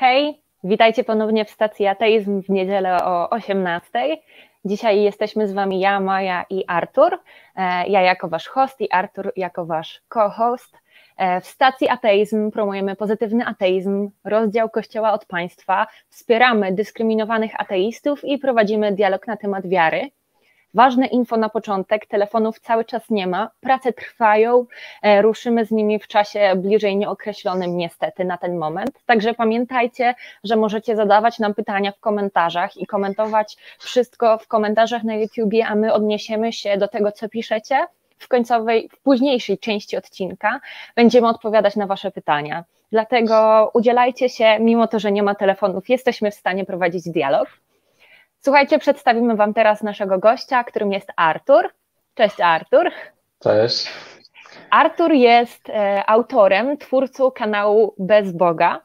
Hej, witajcie ponownie w stacji Ateizm w niedzielę o 18. Dzisiaj jesteśmy z Wami ja, Maja i Artur. E, ja jako Wasz host i Artur jako Wasz co-host. E, w stacji Ateizm promujemy pozytywny ateizm, rozdział Kościoła od państwa, wspieramy dyskryminowanych ateistów i prowadzimy dialog na temat wiary. Ważne info na początek, telefonów cały czas nie ma, prace trwają, e, ruszymy z nimi w czasie bliżej nieokreślonym niestety na ten moment, także pamiętajcie, że możecie zadawać nam pytania w komentarzach i komentować wszystko w komentarzach na YouTubie, a my odniesiemy się do tego, co piszecie w końcowej, w późniejszej części odcinka będziemy odpowiadać na Wasze pytania. Dlatego udzielajcie się, mimo to, że nie ma telefonów, jesteśmy w stanie prowadzić dialog. Słuchajcie, przedstawimy Wam teraz naszego gościa, którym jest Artur. Cześć Artur. Cześć. Artur jest e, autorem, twórcą kanału Bez Boga.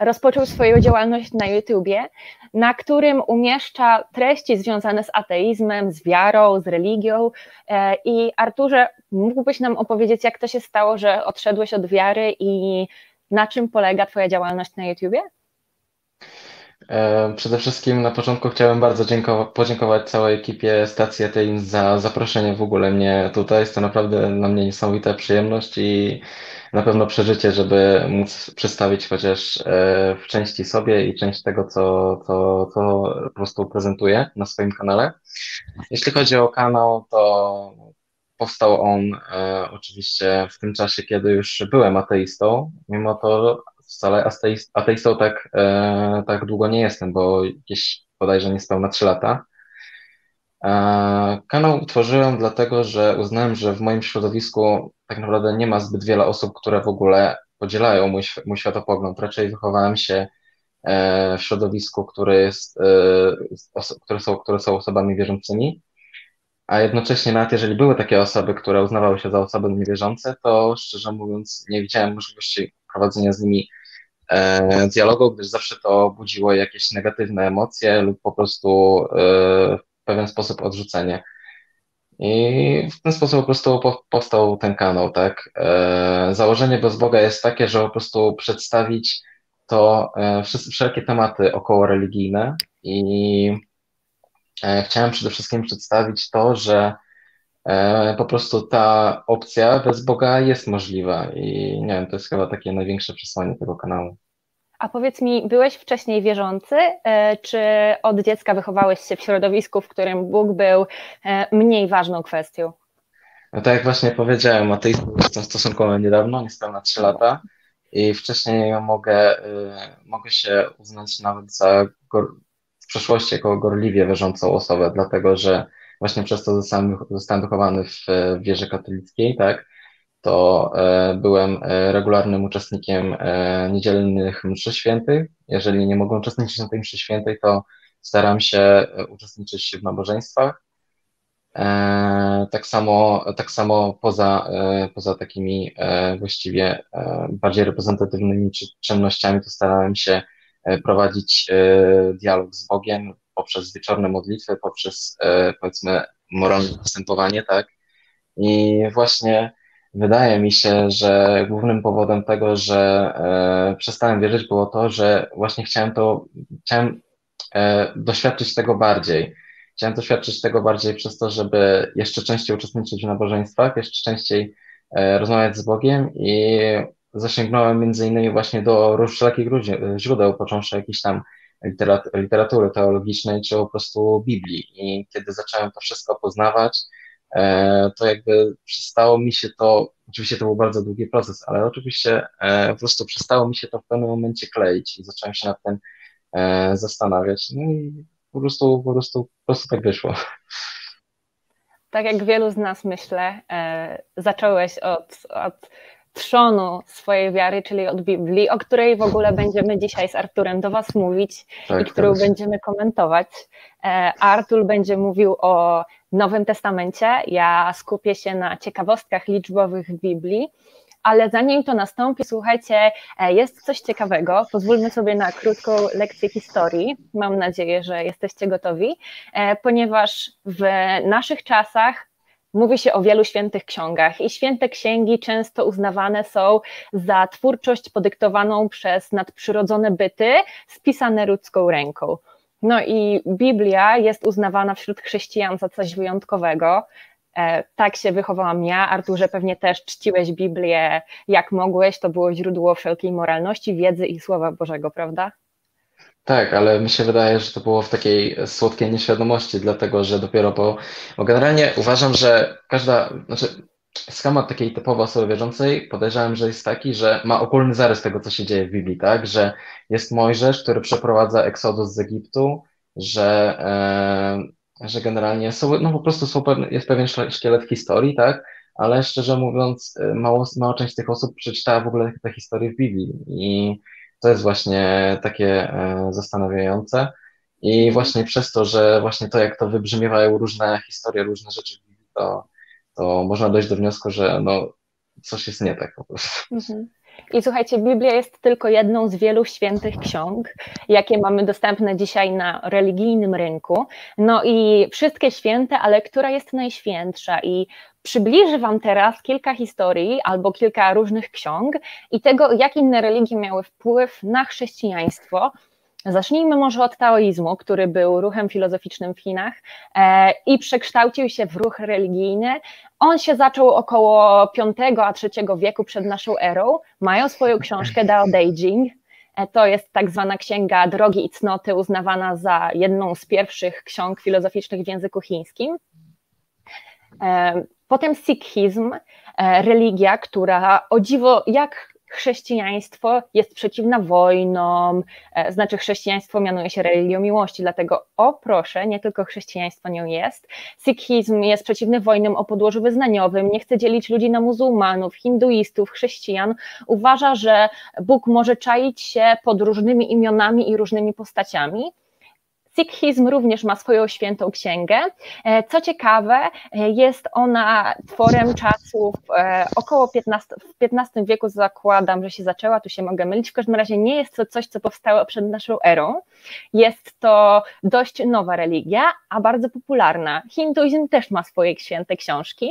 Rozpoczął swoją działalność na YouTubie, na którym umieszcza treści związane z ateizmem, z wiarą, z religią. E, I Arturze, mógłbyś nam opowiedzieć, jak to się stało, że odszedłeś od wiary i na czym polega Twoja działalność na YouTubie? E, przede wszystkim na początku chciałem bardzo podziękować całej ekipie Stacji Ateizm za zaproszenie w ogóle mnie tutaj. Jest to naprawdę dla mnie niesamowita przyjemność i na pewno przeżycie, żeby móc przedstawić chociaż e, w części sobie i część tego, co, co, co po prostu prezentuję na swoim kanale. Jeśli chodzi o kanał, to powstał on e, oczywiście w tym czasie, kiedy już byłem ateistą. Mimo to wcale ateistą tak, e, tak długo nie jestem, bo jakieś bodajże niespełna 3 lata. E, kanał utworzyłem dlatego, że uznałem, że w moim środowisku tak naprawdę nie ma zbyt wiele osób, które w ogóle podzielają mój, mój światopogląd. Raczej wychowałem się e, w środowisku, które, jest, e, które, są, które są osobami wierzącymi, a jednocześnie nawet jeżeli były takie osoby, które uznawały się za osoby niewierzące, to szczerze mówiąc nie widziałem możliwości prowadzenia z nimi dialogu, gdyż zawsze to budziło jakieś negatywne emocje lub po prostu e, w pewien sposób odrzucenie. I w ten sposób po prostu powstał ten kanał, tak? E, założenie bez Boga jest takie, że po prostu przedstawić to wszelkie tematy około religijne i chciałem przede wszystkim przedstawić to, że E, po prostu ta opcja bez Boga jest możliwa i nie wiem, to jest chyba takie największe przesłanie tego kanału. A powiedz mi, byłeś wcześniej wierzący, e, czy od dziecka wychowałeś się w środowisku, w którym Bóg był e, mniej ważną kwestią? No tak jak właśnie powiedziałem, ateistą jestem stosunkowo niedawno, niespełna 3 lata. I wcześniej mogę, mogę się uznać nawet za w przeszłości jako gorliwie wierzącą osobę, dlatego że właśnie przez to zostałem, zostałem wychowany w wierze katolickiej, tak, to e, byłem e, regularnym uczestnikiem e, niedzielnych mszy świętych. Jeżeli nie mogę uczestniczyć na tej mszy świętej, to staram się uczestniczyć w nabożeństwach. Tak samo, tak samo poza, poza takimi właściwie bardziej reprezentatywnymi czynnościami, to starałem się prowadzić dialog z Bogiem, poprzez wieczorne modlitwy, poprzez powiedzmy moralne postępowanie, tak? I właśnie wydaje mi się, że głównym powodem tego, że e, przestałem wierzyć, było to, że właśnie chciałem to, chciałem e, doświadczyć tego bardziej. Chciałem doświadczyć tego bardziej przez to, żeby jeszcze częściej uczestniczyć w nabożeństwach, jeszcze częściej rozmawiać z Bogiem i zasięgnąłem między innymi właśnie do wszelakich źródeł, począwszy jakiś tam literatury teologicznej, czy po prostu Biblii. I kiedy zacząłem to wszystko poznawać, e, to jakby przestało mi się to, oczywiście to był bardzo długi proces, ale oczywiście e, po prostu przestało mi się to w pewnym momencie kleić i zacząłem się nad tym e, zastanawiać. No i po prostu, po prostu, po prostu tak wyszło. Tak jak wielu z nas myślę, zacząłeś od, od trzonu swojej wiary, czyli od Biblii, o której w ogóle będziemy dzisiaj z Arturem do Was mówić tak, i którą tak. będziemy komentować. E, Artur będzie mówił o Nowym Testamencie, ja skupię się na ciekawostkach liczbowych w Biblii, ale zanim to nastąpi, słuchajcie, e, jest coś ciekawego. Pozwólmy sobie na krótką lekcję historii. Mam nadzieję, że jesteście gotowi, e, ponieważ w naszych czasach Mówi się o wielu świętych ksiągach i święte księgi często uznawane są za twórczość podyktowaną przez nadprzyrodzone byty, spisane ludzką ręką. No i Biblia jest uznawana wśród chrześcijan za coś wyjątkowego. E, tak się wychowałam ja. Arturze, pewnie też czciłeś Biblię jak mogłeś. To było źródło wszelkiej moralności, wiedzy i słowa Bożego, prawda? Tak, ale mi się wydaje, że to było w takiej słodkiej nieświadomości, dlatego że dopiero po. Bo generalnie uważam, że każda. Znaczy, schemat takiej typowo osoby wierzącej podejrzewam, że jest taki, że ma ogólny zarys tego, co się dzieje w Biblii, tak? Że jest Mojżesz, który przeprowadza eksodus z Egiptu, że, e, że generalnie są, no po prostu są pewne, jest pewien szkielet historii, tak? Ale szczerze mówiąc, e, mało, mała część tych osób przeczytała w ogóle te historie w Biblii i to jest właśnie takie e, zastanawiające. I właśnie przez to, że właśnie to, jak to wybrzmiewają różne historie, różne rzeczy w Biblii, to, to można dojść do wniosku, że no, coś jest nie tak po prostu. Mhm. I słuchajcie, Biblia jest tylko jedną z wielu świętych ksiąg, jakie mamy dostępne dzisiaj na religijnym rynku. No i wszystkie święte, ale która jest najświętsza? I przybliży Wam teraz kilka historii albo kilka różnych ksiąg i tego, jak inne religie miały wpływ na chrześcijaństwo. Zacznijmy może od taoizmu, który był ruchem filozoficznym w Chinach e, i przekształcił się w ruch religijny. On się zaczął około V a III wieku przed naszą erą. Mają swoją książkę Dao De Jing. E, to jest tak zwana księga drogi i cnoty, uznawana za jedną z pierwszych ksiąg filozoficznych w języku chińskim. E, Potem sikhizm, religia, która o dziwo, jak chrześcijaństwo jest przeciwna wojnom, e, znaczy chrześcijaństwo mianuje się religią miłości, dlatego o proszę, nie tylko chrześcijaństwo nią jest. Sikhizm jest przeciwny wojnom o podłożu wyznaniowym, nie chce dzielić ludzi na muzułmanów, hinduistów, chrześcijan. Uważa, że Bóg może czaić się pod różnymi imionami i różnymi postaciami. Sikhizm również ma swoją świętą księgę. E, co ciekawe, e, jest ona tworem czasów e, około 15, w XV wieku zakładam, że się zaczęła, tu się mogę mylić, w każdym razie nie jest to coś, co powstało przed naszą erą. Jest to dość nowa religia, a bardzo popularna. Hinduizm też ma swoje święte książki,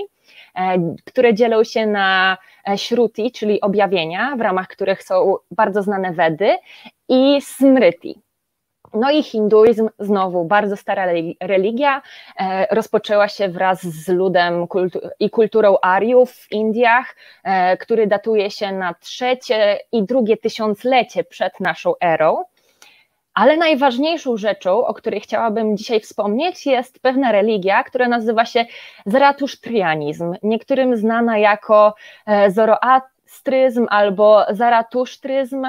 które dzielą się na śruti, czyli objawienia, w ramach których są bardzo znane Wedy i smriti no i hinduizm, znowu bardzo stara religia, e, rozpoczęła się wraz z ludem i kulturą Ariów w Indiach, e, który datuje się na trzecie i drugie tysiąclecie przed naszą erą. Ale najważniejszą rzeczą, o której chciałabym dzisiaj wspomnieć, jest pewna religia, która nazywa się zaratusztrianizm, niektórym znana jako e, zoroastryzm albo zaratusztryzm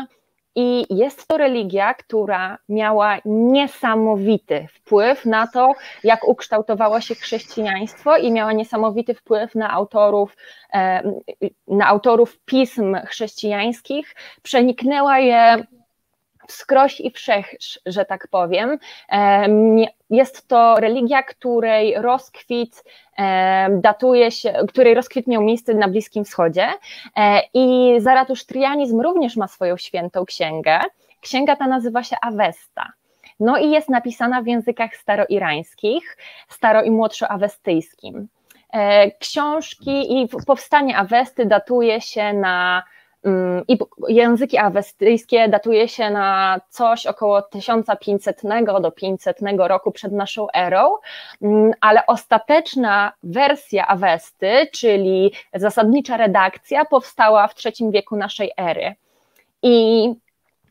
i jest to religia, która miała niesamowity wpływ na to, jak ukształtowało się chrześcijaństwo i miała niesamowity wpływ na autorów, na autorów pism chrześcijańskich. Przeniknęła je wskroś i wszechś, że tak powiem. Jest to religia, której rozkwit datuje się, której rozkwit miał miejsce na Bliskim Wschodzie e, i zaratusztrianizm również ma swoją świętą księgę. Księga ta nazywa się Avesta. No i jest napisana w językach staroirańskich, staro- i młodszoawestyjskim. E, książki i powstanie Awesty datuje się na I języki awestyjskie datuje się na coś około 1500 do 500 roku przed naszą erą, mm, ale ostateczna wersja Awesty, czyli zasadnicza redakcja, powstała w III wieku naszej ery. I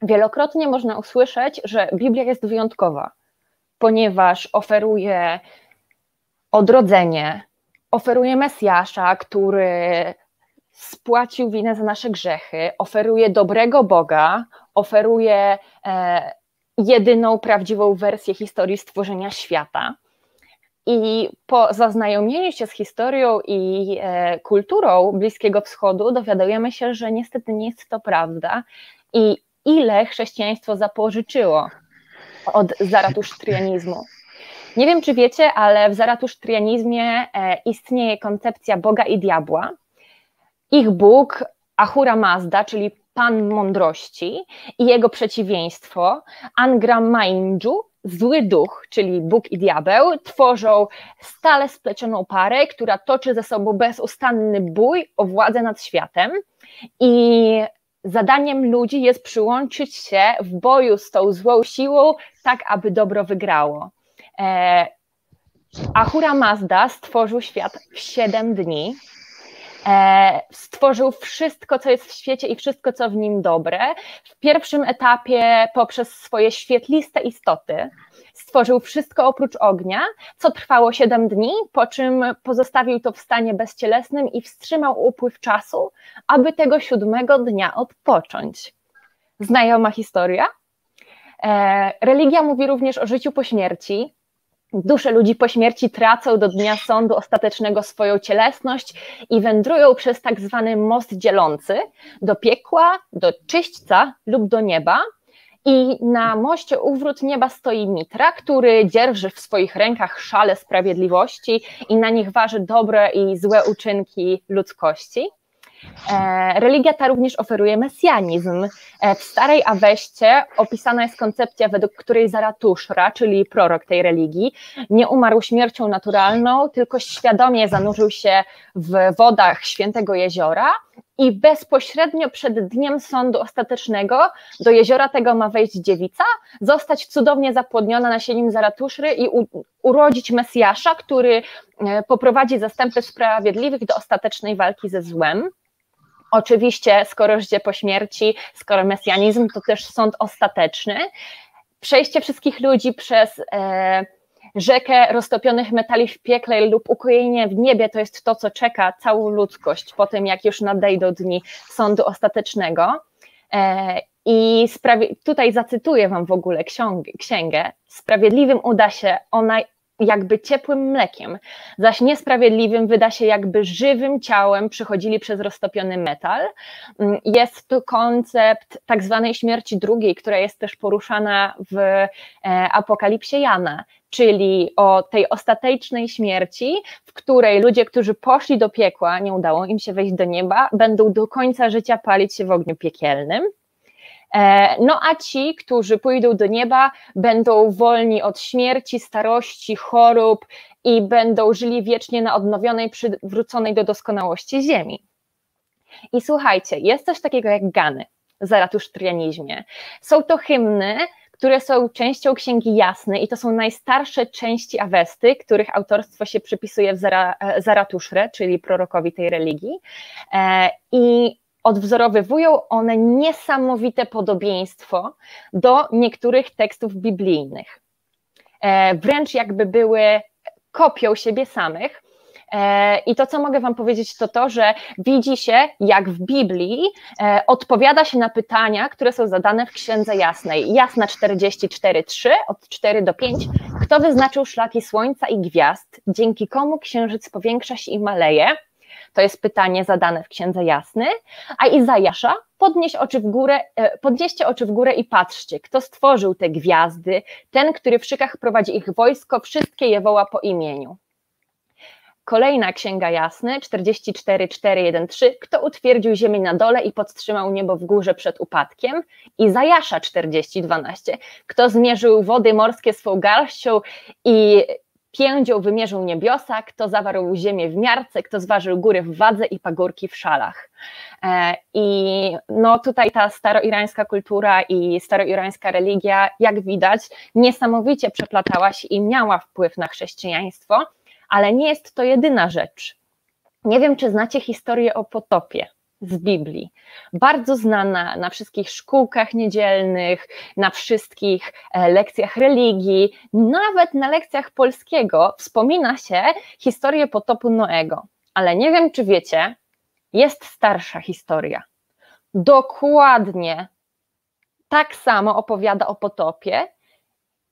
wielokrotnie można usłyszeć, że Biblia jest wyjątkowa, ponieważ oferuje odrodzenie, oferuje Mesjasza, który spłacił winę za nasze grzechy, oferuje dobrego Boga, oferuje e, jedyną prawdziwą wersję historii stworzenia świata. I po zaznajomieniu się z historią i e, kulturą Bliskiego Wschodu dowiadujemy się, że niestety nie jest to prawda i ile chrześcijaństwo zapożyczyło od zaratusztrianizmu. Nie wiem, czy wiecie, ale w zaratusztrianizmie e, istnieje koncepcja Boga i diabła, ich Bóg, Ahura Mazda, czyli Pan Mądrości i jego przeciwieństwo, Angra Mainju, zły duch, czyli Bóg i diabeł, tworzą stale splecioną parę, która toczy ze sobą bezustanny bój o władzę nad światem i zadaniem ludzi jest przyłączyć się w boju z tą złą siłą, tak aby dobro wygrało. E, Ahura Mazda stworzył świat w 7 dni. E, stworzył wszystko, co jest w świecie i wszystko, co w nim dobre. W pierwszym etapie poprzez swoje świetliste istoty stworzył wszystko oprócz ognia, co trwało 7 dni, po czym pozostawił to w stanie bezcielesnym i wstrzymał upływ czasu, aby tego siódmego dnia odpocząć. Znajoma historia? E, religia mówi również o życiu po śmierci, Dusze ludzi po śmierci tracą do dnia sądu ostatecznego swoją cielesność i wędrują przez tak zwany most dzielący do piekła, do czyśćca lub do nieba. I na moście Uwrót Nieba stoi Mitra, który dzierży w swoich rękach szale sprawiedliwości i na nich waży dobre i złe uczynki ludzkości. E, religia ta również oferuje mesjanizm. E, w starej Aweście opisana jest koncepcja, według której Zaratuszra, czyli prorok tej religii, nie umarł śmiercią naturalną, tylko świadomie zanurzył się w wodach świętego jeziora i bezpośrednio przed dniem sądu ostatecznego do jeziora tego ma wejść dziewica, zostać cudownie zapłodniona nasieniem Zaratuszry i urodzić Mesjasza, który e, poprowadzi zastępy sprawiedliwych do ostatecznej walki ze złem. Oczywiście, skoro życie po śmierci, skoro mesjanizm, to też sąd ostateczny. Przejście wszystkich ludzi przez e, rzekę roztopionych metali w piekle lub ukojenie w niebie to jest to, co czeka całą ludzkość po tym, jak już nadejdą dni sądu ostatecznego. E, I tutaj zacytuję Wam w ogóle księgę. Sprawiedliwym uda się ona jakby ciepłym mlekiem, zaś niesprawiedliwym wyda się jakby żywym ciałem przychodzili przez roztopiony metal. Mm, jest tu koncept tak zwanej śmierci drugiej, która jest też poruszana w e, Apokalipsie Jana, czyli o tej ostatecznej śmierci, w której ludzie, którzy poszli do piekła, nie udało im się wejść do nieba, będą do końca życia palić się w ogniu piekielnym. E, no a ci, którzy pójdą do nieba, będą wolni od śmierci, starości, chorób i będą żyli wiecznie na odnowionej, przywróconej do doskonałości ziemi. I słuchajcie, jest coś takiego jak gany w zaratusztrianizmie. Są to hymny, które są częścią Księgi Jasnej i to są najstarsze części Awesty, których autorstwo się przypisuje w Zara, e, czyli prorokowi tej religii. E, I odwzorowywują one niesamowite podobieństwo do niektórych tekstów biblijnych. E, wręcz jakby były kopią siebie samych. E, I to, co mogę Wam powiedzieć, to to, że widzi się, jak w Biblii e, odpowiada się na pytania, które są zadane w Księdze Jasnej. Jasna 44.3, od 4 do 5. Kto wyznaczył szlaki słońca i gwiazd? Dzięki komu księżyc powiększa się i maleje? To jest pytanie zadane w Księdze Jasny. A Izajasza, podnieś oczy w górę, e, podnieście oczy w górę i patrzcie, kto stworzył te gwiazdy, ten, który w szykach prowadzi ich wojsko, wszystkie je woła po imieniu. Kolejna Księga Jasny, 44.4.1.3. Kto utwierdził ziemię na dole i podtrzymał niebo w górze przed upadkiem? Izajasza 40.12. Kto zmierzył wody morskie swą garścią i Piędzią wymierzył niebiosa, kto zawarł ziemię w miarce, kto zważył góry w wadze i pagórki w szalach. E, I no tutaj ta staroirańska kultura i staroirańska religia, jak widać, niesamowicie przeplatała się i miała wpływ na chrześcijaństwo, ale nie jest to jedyna rzecz. Nie wiem, czy znacie historię o potopie z Biblii. Bardzo znana na wszystkich szkółkach niedzielnych, na wszystkich e, lekcjach religii, nawet na lekcjach polskiego wspomina się historię potopu Noego. Ale nie wiem, czy wiecie, jest starsza historia. Dokładnie tak samo opowiada o potopie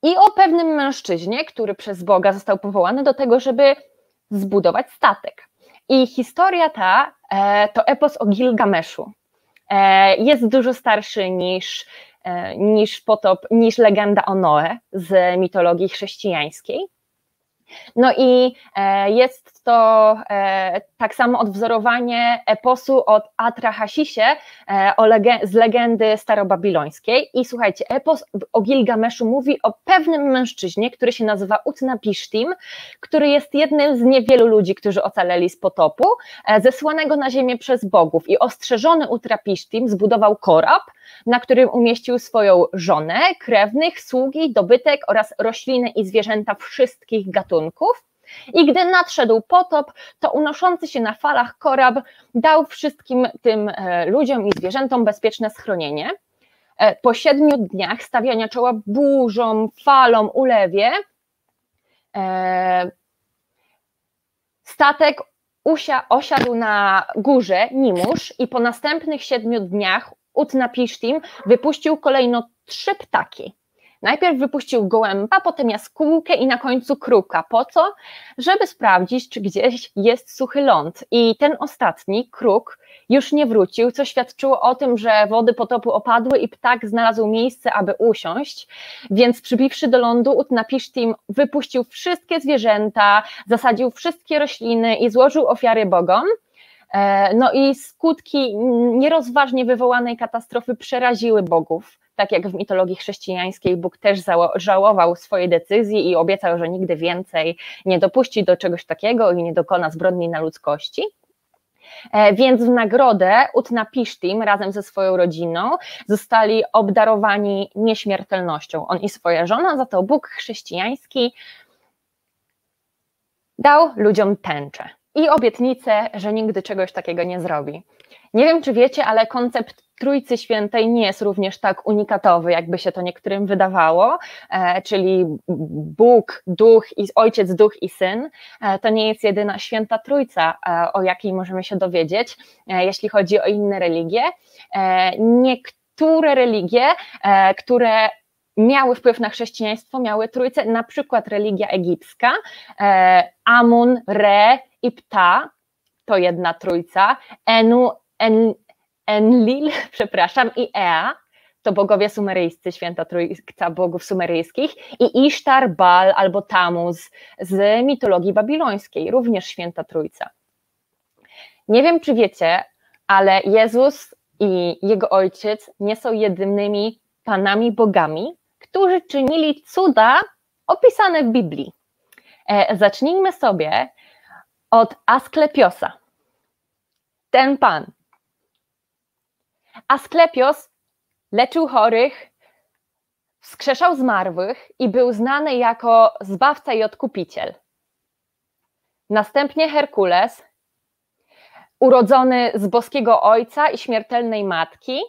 i o pewnym mężczyźnie, który przez Boga został powołany do tego, żeby zbudować statek. I historia ta to epos o Gilgameszu. E, jest dużo starszy niż, e, niż potop, niż legenda o Noe z mitologii chrześcijańskiej. No i jest to e, tak samo odwzorowanie eposu od Atrahasisie e, z legendy starobabilońskiej. I słuchajcie, epos o Gilgameszu mówi o pewnym mężczyźnie, który się nazywa Utnapishtim, który jest jednym z niewielu ludzi, którzy ocaleli z potopu, e, zesłanego na ziemię przez bogów. I ostrzeżony Utnapishtim zbudował korab, na którym umieścił swoją żonę, krewnych, sługi, dobytek oraz rośliny i zwierzęta wszystkich gatunków. I gdy nadszedł potop, to unoszący się na falach korab dał wszystkim tym e, ludziom i zwierzętom bezpieczne schronienie. E, po siedmiu dniach stawiania czoła burzom, falom, ulewie, e, statek usia, osiadł na górze Nimusz i po następnych siedmiu dniach Utnapishtim wypuścił kolejno trzy ptaki. Najpierw wypuścił gołęba, potem jaskółkę i na końcu kruka. Po co? Żeby sprawdzić, czy gdzieś jest suchy ląd. I ten ostatni, kruk, już nie wrócił, co świadczyło o tym, że wody potopu opadły i ptak znalazł miejsce, aby usiąść. Więc przybiwszy do lądu, Utnapishtim wypuścił wszystkie zwierzęta, zasadził wszystkie rośliny i złożył ofiary bogom. E, no i skutki nierozważnie wywołanej katastrofy przeraziły bogów. Tak jak w mitologii chrześcijańskiej, Bóg też żałował swojej decyzji i obiecał, że nigdy więcej nie dopuści do czegoś takiego i nie dokona zbrodni na ludzkości. E, więc w nagrodę Utnapishtim razem ze swoją rodziną zostali obdarowani nieśmiertelnością. On i swoja żona, za to Bóg chrześcijański dał ludziom tęczę i obietnicę, że nigdy czegoś takiego nie zrobi. Nie wiem, czy wiecie, ale koncept Trójcy Świętej nie jest również tak unikatowy, jakby się to niektórym wydawało, e, czyli Bóg, Duch i Ojciec, Duch i Syn. E, to nie jest jedyna święta Trójca, e, o jakiej możemy się dowiedzieć, jeśli chodzi o inne religie. Niektóre religie, które miały wpływ na chrześcijaństwo, miały trójce, na przykład religia egipska, Amun, Re i Pta, to jedna trójca, Enu, en, Enlil, przepraszam, i Ea, to bogowie sumeryjscy, święta trójca bogów sumeryjskich, i Isztar, Bal albo Tamuz z mitologii babilońskiej, również święta trójca. Nie wiem, czy wiecie, ale Jezus i jego ojciec nie są jedynymi panami bogami, którzy czynili cuda opisane w Biblii. E, zacznijmy sobie od Asklepiosa. Ten pan Asklepios leczył chorych, wskrzeszał zmarłych i był znany jako zbawca i odkupiciel. Następnie Herkules, urodzony z boskiego ojca i śmiertelnej matki,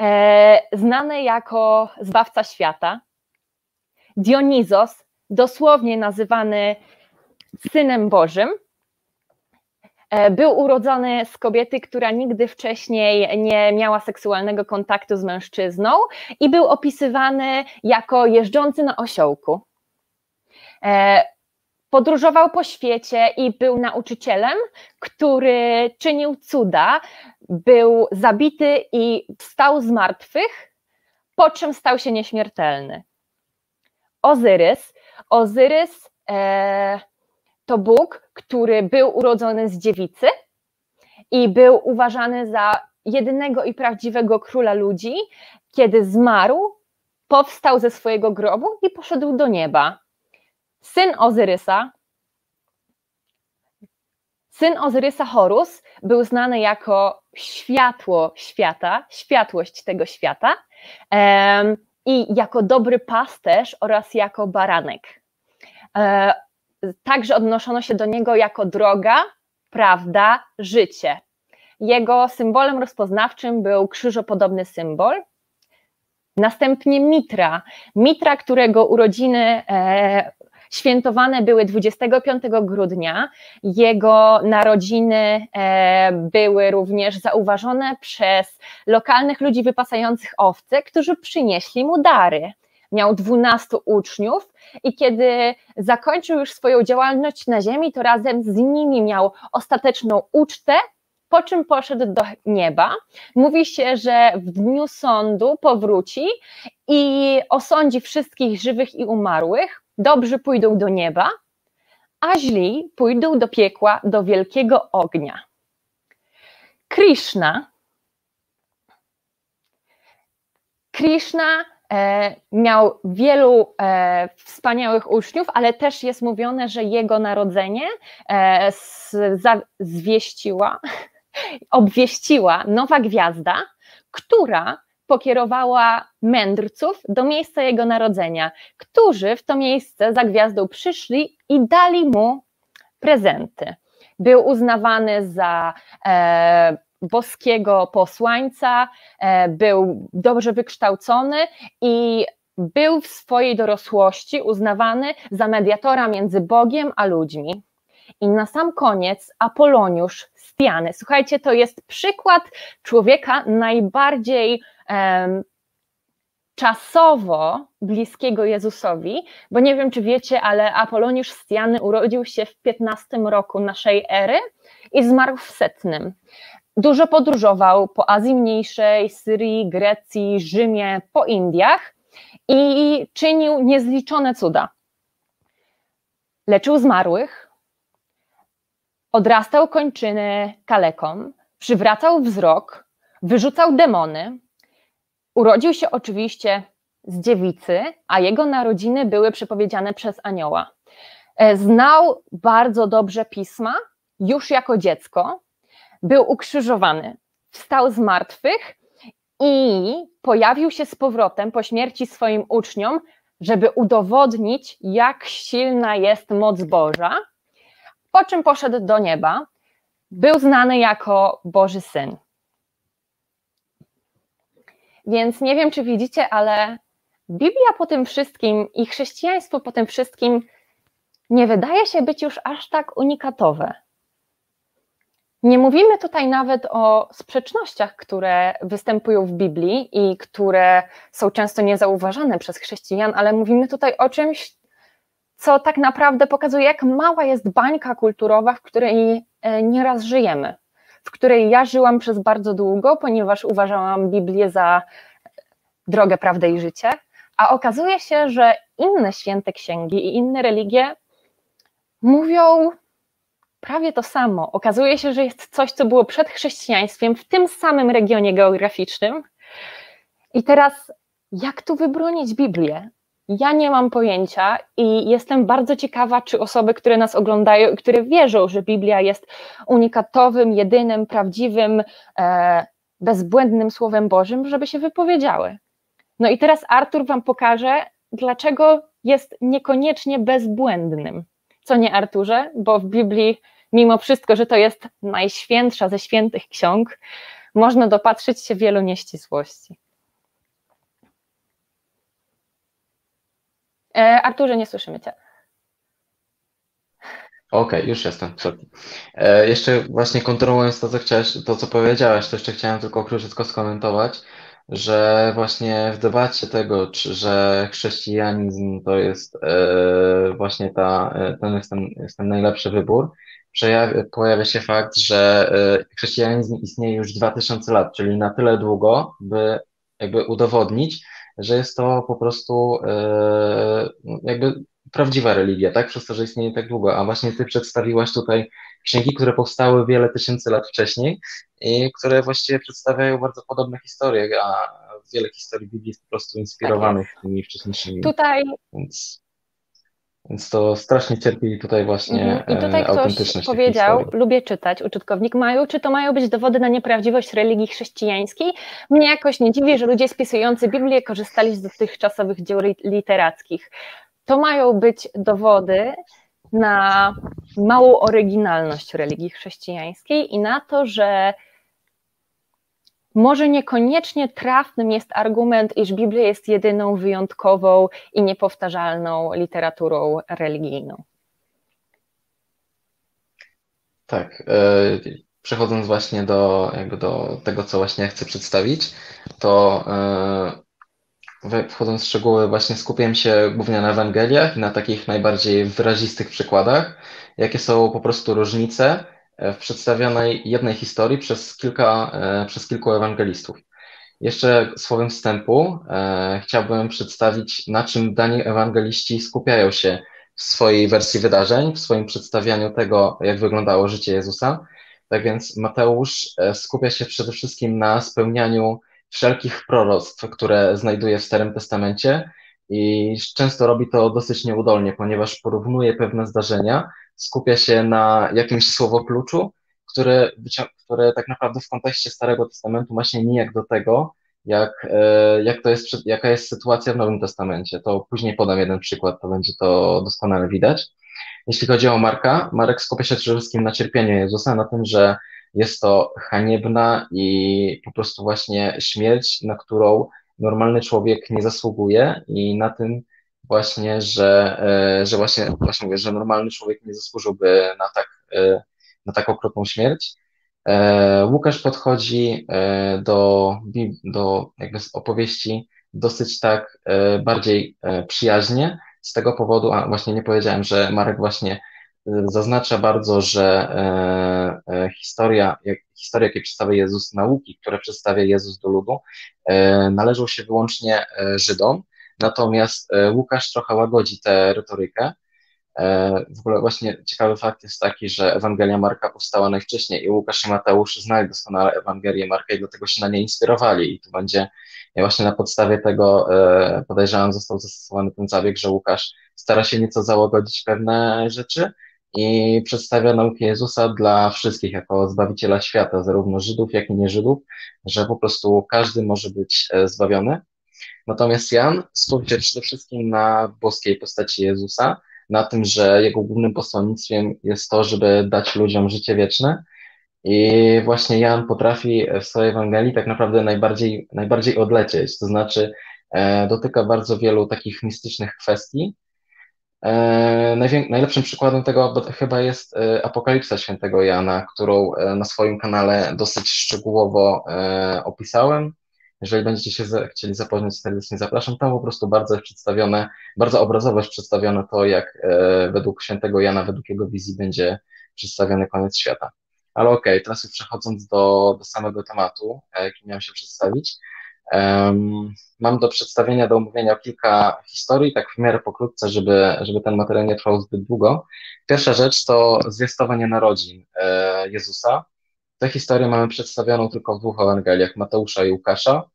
e, znany jako zbawca świata. Dionizos, dosłownie nazywany synem Bożym, był urodzony z kobiety, która nigdy wcześniej nie miała seksualnego kontaktu z mężczyzną i był opisywany jako jeżdżący na osiołku. E, podróżował po świecie i był nauczycielem, który czynił cuda, był zabity i wstał z martwych, po czym stał się nieśmiertelny. Ozyrys. Ozyrys e, to Bóg, który był urodzony z dziewicy i był uważany za jedynego i prawdziwego króla ludzi, kiedy zmarł, powstał ze swojego grobu i poszedł do nieba. Syn Ozyrysa, syn Ozyrysa Horus był znany jako światło świata, światłość tego świata i jako dobry pasterz oraz jako baranek. Także odnoszono się do niego jako droga, prawda, życie. Jego symbolem rozpoznawczym był krzyżopodobny symbol. Następnie Mitra. Mitra, którego urodziny e, świętowane były 25 grudnia. Jego narodziny e, były również zauważone przez lokalnych ludzi wypasających owce, którzy przynieśli mu dary miał 12 uczniów i kiedy zakończył już swoją działalność na ziemi, to razem z nimi miał ostateczną ucztę, po czym poszedł do nieba. Mówi się, że w dniu sądu powróci i osądzi wszystkich żywych i umarłych. Dobrzy pójdą do nieba, a źli pójdą do piekła, do wielkiego ognia. Krishna. Krishna miał wielu e, wspaniałych uczniów, ale też jest mówione, że jego narodzenie e, zwieściła, obwieściła nowa gwiazda, która pokierowała mędrców do miejsca jego narodzenia, którzy w to miejsce za gwiazdą przyszli i dali mu prezenty. Był uznawany za e, boskiego posłańca, e, był dobrze wykształcony i był w swojej dorosłości uznawany za mediatora między Bogiem a ludźmi. I na sam koniec Apoloniusz Stiany. Słuchajcie, to jest przykład człowieka najbardziej um, czasowo bliskiego Jezusowi, bo nie wiem, czy wiecie, ale Apoloniusz Stiany urodził się w 15 roku naszej ery i zmarł w setnym. Dużo podróżował po Azji Mniejszej, Syrii, Grecji, Rzymie, po Indiach i czynił niezliczone cuda. Leczył zmarłych, odrastał kończyny kalekom, przywracał wzrok, wyrzucał demony. Urodził się oczywiście z dziewicy, a jego narodziny były przepowiedziane przez anioła. E, znał bardzo dobrze pisma już jako dziecko, był ukrzyżowany, wstał z martwych i pojawił się z powrotem po śmierci swoim uczniom, żeby udowodnić, jak silna jest moc Boża po czym poszedł do nieba. Był znany jako Boży Syn. Więc nie wiem, czy widzicie, ale Biblia po tym wszystkim i chrześcijaństwo po tym wszystkim nie wydaje się być już aż tak unikatowe. Nie mówimy tutaj nawet o sprzecznościach, które występują w Biblii i które są często niezauważane przez chrześcijan, ale mówimy tutaj o czymś, co tak naprawdę pokazuje, jak mała jest bańka kulturowa, w której e, nieraz żyjemy, w której ja żyłam przez bardzo długo, ponieważ uważałam Biblię za drogę, prawdę i życie, a okazuje się, że inne święte księgi i inne religie mówią prawie to samo. Okazuje się, że jest coś, co było przed chrześcijaństwem w tym samym regionie geograficznym. I teraz, jak tu wybronić Biblię? Ja nie mam pojęcia i jestem bardzo ciekawa, czy osoby, które nas oglądają i które wierzą, że Biblia jest unikatowym, jedynym, prawdziwym, e, bezbłędnym Słowem Bożym, żeby się wypowiedziały. No i teraz Artur Wam pokaże, dlaczego jest niekoniecznie bezbłędnym. Co nie, Arturze? Bo w Biblii, mimo wszystko, że to jest najświętsza ze świętych ksiąg, można dopatrzyć się wielu nieścisłości. E, Arturze, nie słyszymy Cię. Okej, okay, już jestem. E, jeszcze właśnie kontynuując to, co chciałeś, to, co powiedziałaś, to jeszcze chciałem tylko króciutko skomentować, że właśnie w debacie tego, czy, że chrześcijanizm to jest e, właśnie ta, e, ten jest ten, jest ten najlepszy wybór, przejawia, pojawia się fakt, że e, chrześcijanizm istnieje już 2000 lat, czyli na tyle długo, by jakby udowodnić, że jest to po prostu e, jakby prawdziwa religia, tak? Przez to, że istnieje tak długo. A właśnie ty przedstawiłaś tutaj księgi, które powstały wiele tysięcy lat wcześniej i które właściwie przedstawiają bardzo podobne historie, a wiele historii Biblii jest po prostu inspirowanych tak tymi wcześniejszymi. Tutaj. Więc... Więc to strasznie cierpi tutaj właśnie mhm. I tutaj ktoś powiedział, lubię czytać, użytkownik mają, czy to mają być dowody na nieprawdziwość religii chrześcijańskiej? Mnie jakoś nie dziwi, że ludzie spisujący Biblię korzystali z dotychczasowych dzieł literackich. To mają być dowody na małą oryginalność religii chrześcijańskiej i na to, że może niekoniecznie trafnym jest argument, iż Biblia jest jedyną wyjątkową i niepowtarzalną literaturą religijną. Tak. E, przechodząc właśnie do, jakby do tego, co właśnie chcę przedstawić, to e, wchodząc w szczegóły, właśnie skupiłem się głównie na Ewangeliach na takich najbardziej wyrazistych przykładach, jakie są po prostu różnice w przedstawionej jednej historii przez, kilka, e, przez kilku ewangelistów. Jeszcze słowem wstępu e, chciałbym przedstawić, na czym dani ewangeliści skupiają się w w swojej wersji wydarzeń, w swoim przedstawianiu tego, jak wyglądało życie Jezusa. Tak więc Mateusz skupia się przede wszystkim na spełnianiu wszelkich proroctw, które znajduje w Starym Testamencie i często robi to dosyć nieudolnie, ponieważ porównuje pewne zdarzenia, skupia się na jakimś słowokluczu, które, które tak naprawdę w kontekście Starego Testamentu ma się nijak do tego, jak, e, jak to jest, jaka jest sytuacja w Nowym Testamencie. To później podam jeden przykład, to będzie to doskonale widać. Jeśli chodzi o Marka, Marek skupia się przede wszystkim na cierpieniu Jezusa, na tym, że jest to haniebna i po prostu właśnie śmierć, na którą normalny człowiek nie zasługuje i na tym właśnie, że, e, że właśnie, właśnie mówię, że normalny człowiek nie zasłużyłby na tak, e, na tak okropną śmierć. E, Łukasz podchodzi do, do jakby opowieści dosyć tak bardziej przyjaźnie, z tego powodu, a właśnie nie powiedziałem, że Marek właśnie zaznacza bardzo, że e, e, historia, historia, jakie przedstawia Jezus, nauki, które przedstawia Jezus do ludu, e, należą się wyłącznie Żydom, natomiast Łukasz trochę łagodzi tę retorykę. W ogóle właśnie ciekawy fakt jest taki, że Ewangelia Marka powstała najwcześniej i Łukasz i Mateusz znali doskonale Ewangelię Marka i dlatego się na nie inspirowali. I tu będzie właśnie na podstawie tego podejrzewam został zastosowany ten zabieg, że Łukasz stara się nieco załagodzić pewne rzeczy, i przedstawia naukę Jezusa dla wszystkich jako Zbawiciela świata, zarówno Żydów, jak i nie Żydów, że po prostu każdy może być e, zbawiony. Natomiast Jan skupia się przede wszystkim na boskiej postaci Jezusa, na tym, że jego głównym posłannictwem jest to, żeby dać ludziom życie wieczne. I właśnie Jan potrafi w swojej Ewangelii tak naprawdę najbardziej, najbardziej odlecieć, to znaczy e, dotyka bardzo wielu takich mistycznych kwestii, najlepszym przykładem tego chyba jest e, Apokalipsa Świętego Jana, którą e, na swoim kanale dosyć szczegółowo opisałem. Jeżeli będziecie się chcieli zapoznać, serdecznie zapraszam. Tam po prostu bardzo jest przedstawione, bardzo obrazowo jest przedstawione to, jak według Świętego Jana, według jego wizji będzie przedstawiony koniec świata. Ale okej, okay, teraz już przechodząc do, do samego tematu, jaki miałem się przedstawić, Mam do przedstawienia, do omówienia kilka historii, tak w miarę pokrótce, żeby, żeby ten materiał nie trwał zbyt długo. Pierwsza rzecz to zwiastowanie narodzin e, Jezusa. Tę historię mamy przedstawioną tylko w dwóch Ewangeliach, Mateusza i Łukasza.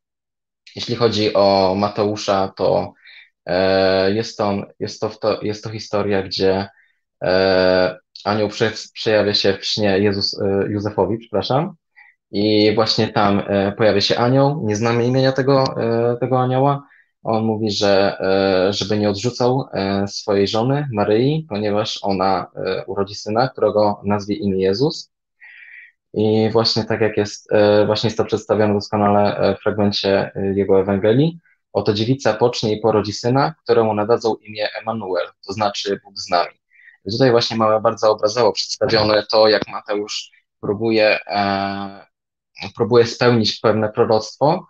Jeśli chodzi o Mateusza, to e, jest, jest, to, to, jest to historia, gdzie e, anioł przejawia się w śnie Jezus, Józefowi, przepraszam, i właśnie tam e, pojawia się anioł, nie znamy imienia tego, e, tego anioła. On mówi, że e, żeby nie odrzucał swojej żony Maryi, ponieważ ona urodzi syna, którego nazwie imię Jezus. I właśnie tak jak jest, właśnie jest to przedstawione doskonale w fragmencie jego Ewangelii. Oto dziewica pocznie i porodzi syna, któremu nadadzą imię Emanuel, to znaczy Bóg z nami. I tutaj właśnie mamy bardzo obrazowo przedstawione to, jak Mateusz próbuje próbuje spełnić pewne proroctwo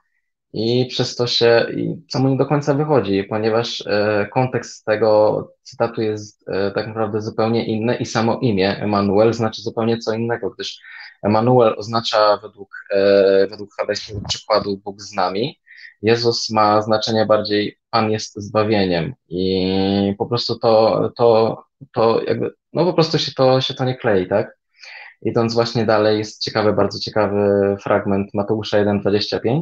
i przez to się, i co mu nie do końca wychodzi, ponieważ e, kontekst tego cytatu jest e, tak naprawdę zupełnie inny i samo imię Emanuel znaczy zupełnie co innego, gdyż Emanuel oznacza według, e, według hebrajskiego przykładu Bóg z nami. Jezus ma znaczenie bardziej Pan jest zbawieniem i po prostu to, to, to jakby, no po prostu się to, się to nie klei, tak? Idąc właśnie dalej, jest ciekawy, bardzo ciekawy fragment Mateusza 1,25,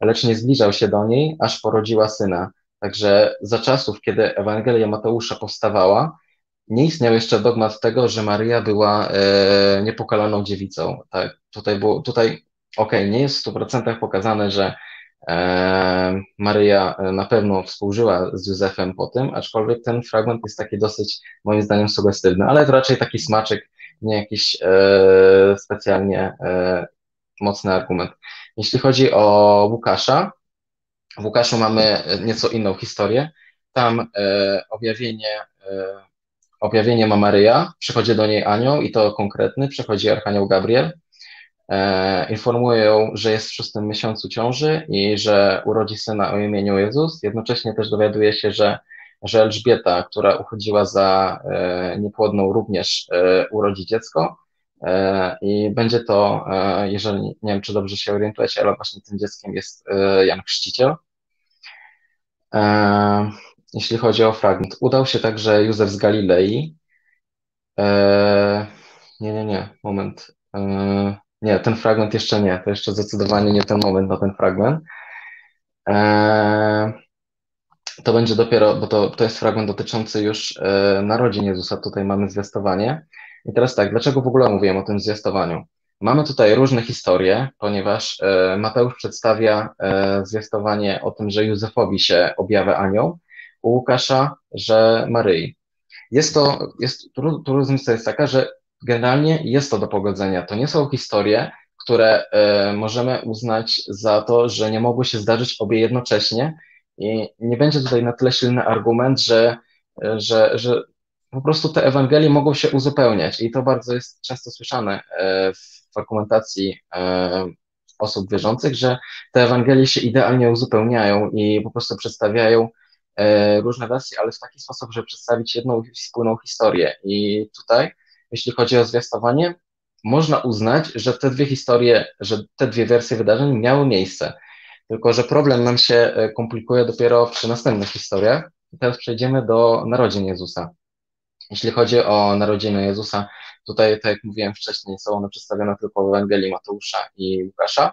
lecz nie zbliżał się do niej, aż porodziła syna. Także za czasów, kiedy Ewangelia Mateusza powstawała, nie istniał jeszcze dogmat tego, że Maria była e, niepokalaną dziewicą. Tak? Tutaj, było, tutaj okej, okay, nie jest w 100% pokazane, że e, na pewno współżyła z Józefem po tym, aczkolwiek ten fragment jest taki dosyć, moim zdaniem, sugestywny, ale to raczej taki smaczek nie jakiś e, specjalnie e, mocny argument. Jeśli chodzi o Łukasza, w Łukaszu mamy nieco inną historię. Tam e, objawienie, e, objawienie ma Maryja, przychodzi do niej anioł i to konkretny, przychodzi Archanioł Gabriel. E, informuje ją, że jest w szóstym miesiącu ciąży i że urodzi syna o imieniu Jezus. Jednocześnie też dowiaduje się, że że Elżbieta, która uchodziła za e, niepłodną, również e, urodzi dziecko. E, I będzie to, jeżeli nie wiem, czy dobrze się orientujecie, ale właśnie tym dzieckiem jest Jan Chrzciciel. jeśli chodzi o fragment. Udał się także Józef z Galilei. Nie, nie, nie, moment. Nie, ten fragment jeszcze nie. To jeszcze zdecydowanie nie ten moment na ten fragment. To będzie dopiero, bo to, to jest fragment dotyczący już e, narodzin Jezusa. Tutaj mamy zwiastowanie. I teraz tak, dlaczego w ogóle mówiłem o tym zwiastowaniu? Mamy tutaj różne historie, ponieważ e, Mateusz przedstawia e, zwiastowanie o tym, że Józefowi się objawia anioł, u Łukasza, że Maryi. Jest to, jest, tu, tu różnica jest taka, że generalnie jest to do pogodzenia. To nie są historie, które e, możemy uznać za to, że nie mogły się zdarzyć obie jednocześnie i nie będzie tutaj na tyle silny argument, że, że, że po prostu te Ewangelie mogą się uzupełniać i to bardzo jest często słyszane w argumentacji osób wierzących, że te Ewangelie się idealnie uzupełniają i po prostu przedstawiają E, różne wersje, ale w taki sposób, żeby przedstawić jedną wspólną historię. I tutaj, jeśli chodzi o zwiastowanie, można uznać, że te dwie historie, że te dwie wersje wydarzeń miały miejsce. Tylko, że problem nam się e, komplikuje dopiero przy następnych historiach. Teraz przejdziemy do narodzin Jezusa. Jeśli chodzi o narodziny Jezusa, tutaj, tak jak mówiłem wcześniej, są one przedstawione tylko w Ewangelii Mateusza i Łukasza.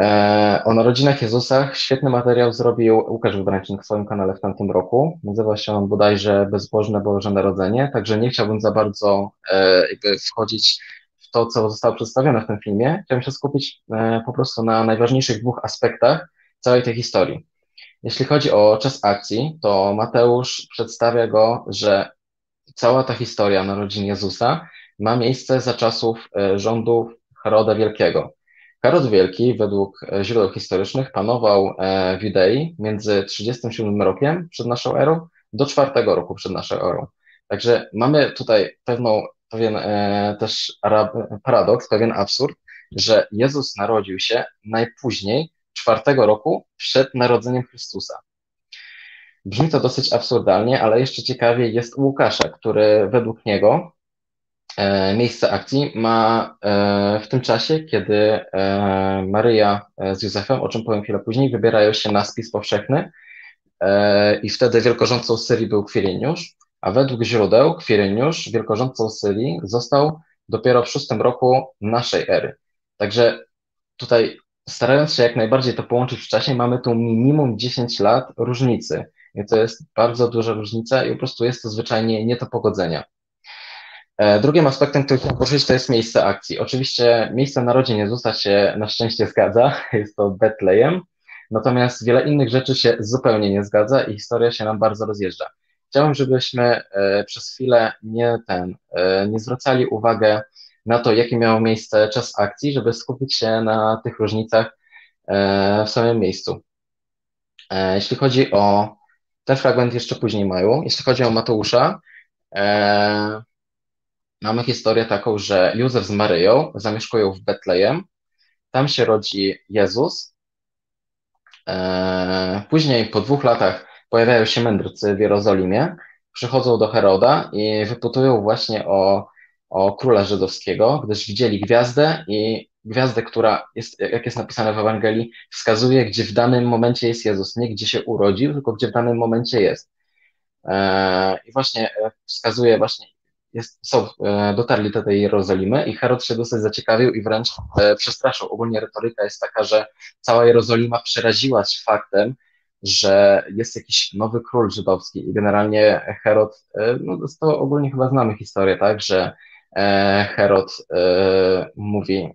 E, o narodzinach Jezusa świetny materiał zrobił Łukasz Wybrańczyk na swoim kanale w tamtym roku. Nazywa się on bodajże Bezbożne Boże Narodzenie, także nie chciałbym za bardzo e, wchodzić w to, co zostało przedstawione w tym filmie. Chciałbym się skupić e, po prostu na najważniejszych dwóch aspektach całej tej historii. Jeśli chodzi o czas akcji, to Mateusz przedstawia go, że cała ta historia narodzin Jezusa ma miejsce za czasów rządów Heroda Wielkiego. Herod Wielki, według e, źródeł historycznych, panował e, w Judei między 37 rokiem przed naszą erą do 4 roku przed naszą erą. Także mamy tutaj pewną, pewien e, też paradoks, pewien absurd, że Jezus narodził się najpóźniej czwartego roku przed narodzeniem Chrystusa. Brzmi to dosyć absurdalnie, ale jeszcze ciekawiej jest u Łukasza, który według niego E, miejsce akcji ma e, w tym czasie, kiedy e, Maryja z Józefem, o czym powiem chwilę później, wybierają się na spis powszechny i wtedy wielkorządcą Syrii był Kwiriniusz, a według źródeł Kwiriniusz wielkorządcą Syrii został dopiero w szóstym roku naszej ery. Także tutaj starając się jak najbardziej to połączyć w czasie, mamy tu minimum 10 lat różnicy. I to jest bardzo duża różnica i po prostu jest to zwyczajnie nie do pogodzenia. E, drugim aspektem, który chciałem poruszyć, to jest miejsce akcji. Oczywiście miejsce narodzin Jezusa się na szczęście zgadza, jest to Betlejem, natomiast wiele innych rzeczy się zupełnie nie zgadza i historia się nam bardzo rozjeżdża. Chciałbym, żebyśmy e, przez chwilę nie ten, e, nie zwracali uwagi na to, jakie miało miejsce czas akcji, żeby skupić się na tych różnicach w samym miejscu. Jeśli chodzi o ten fragment jeszcze później mają, jeśli chodzi o Mateusza, mamy historię taką, że Józef z Maryją zamieszkują w Betlejem, tam się rodzi Jezus. E, później po dwóch latach pojawiają się mędrcy w Jerozolimie, przychodzą do Heroda i wyputują właśnie o, o króla żydowskiego, gdyż widzieli gwiazdę i gwiazdę, która jest, jak jest napisane w Ewangelii, wskazuje, gdzie w danym momencie jest Jezus, nie gdzie się urodził, tylko gdzie w danym momencie jest. E, I właśnie wskazuje właśnie jest, są, e, dotarli do tej Jerozolimy i Herod się dosyć zaciekawił i wręcz e, przestraszył. Ogólnie retoryka jest taka, że cała Jerozolima przeraziła się faktem, że jest jakiś nowy król żydowski i generalnie Herod, e, no to ogólnie chyba znamy historię, tak, że Herod mówi,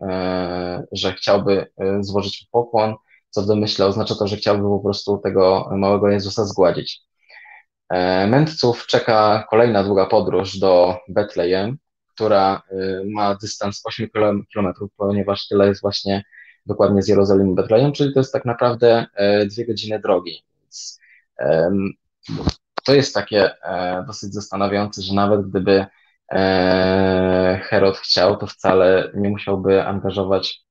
że chciałby złożyć pokłon, co w domyśle oznacza to, że chciałby po prostu tego małego Jezusa zgładzić. E, mędrców czeka kolejna długa podróż do Betlejem, która ma dystans 8 km, ponieważ tyle jest właśnie dokładnie z Jerozolimy Betlejem, czyli to jest tak naprawdę e, dwie godziny drogi. Więc to jest takie e, dosyć zastanawiające, że nawet gdyby Herod chciał, to wcale nie musiałby angażować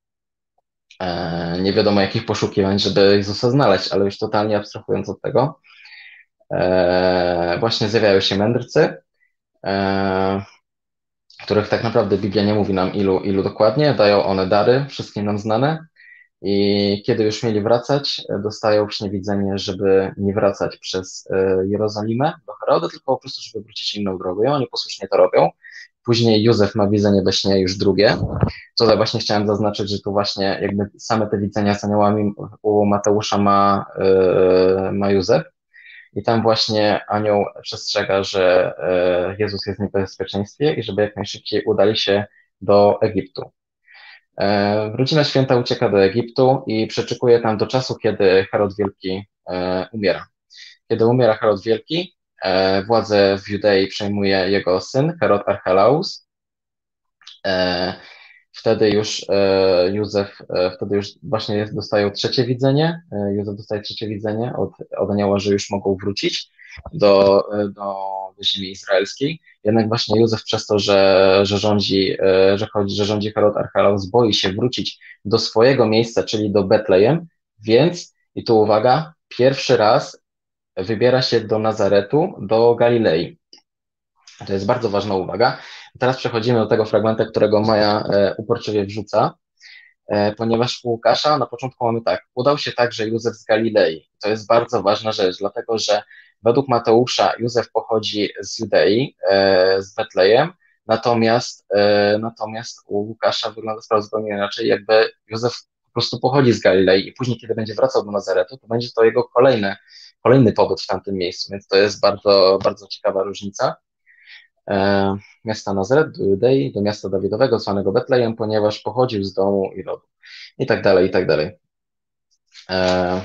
nie wiadomo jakich poszukiwań, żeby Jezusa znaleźć, ale już totalnie abstrahując od tego, e, właśnie zjawiają się mędrcy, e, których tak naprawdę Biblia nie mówi nam ilu, ilu dokładnie, dają one dary, wszystkim nam znane I kiedy już mieli wracać, dostają w śnie widzenie, żeby nie wracać przez Jerozolimę do Herody, tylko po prostu, żeby wrócić inną drogą. I oni posłusznie to robią. Później Józef ma widzenie we śnie już drugie. Tutaj właśnie chciałem zaznaczyć, że tu właśnie jakby same te widzenia z aniołami u Mateusza ma, yy, ma Józef. I tam właśnie anioł przestrzega, że yy, Jezus jest w niebezpieczeństwie i żeby jak najszybciej udali się do Egiptu. Yy, rodzina święta ucieka do Egiptu i przeczekuje tam do czasu, kiedy Herod Wielki umiera. Kiedy umiera Herod Wielki, E, władzę w Judei przejmuje jego syn, Herod Archelaus. E, wtedy już e, Józef, wtedy już właśnie jest, dostają trzecie widzenie. Józef dostaje trzecie widzenie od, od anioła, że już mogą wrócić do, do, do ziemi izraelskiej. Jednak właśnie Józef przez to, że, że rządzi, że chodzi, że rządzi Herod Archelaus, boi się wrócić do swojego miejsca, czyli do Betlejem, więc, i tu uwaga, pierwszy raz wybiera się do Nazaretu, do Galilei. To jest bardzo ważna uwaga. Teraz przechodzimy do tego fragmentu, którego Maja e, uporczywie wrzuca, e, ponieważ u Łukasza na początku mamy tak, udał się także Józef z Galilei. To jest bardzo ważna rzecz, dlatego że według Mateusza Józef pochodzi z Judei, e, z Betlejem, natomiast, natomiast u Łukasza wygląda sprawa zupełnie inaczej, jakby Józef po prostu pochodzi z Galilei i później, kiedy będzie wracał do Nazaretu, to będzie to jego kolejne kolejny pobyt w tamtym miejscu, więc to jest bardzo, bardzo ciekawa różnica. E, miasta Nazaret do Judei, do miasta Dawidowego, zwanego Betlejem, ponieważ pochodził z domu i rodu. I tak dalej, i tak dalej. E,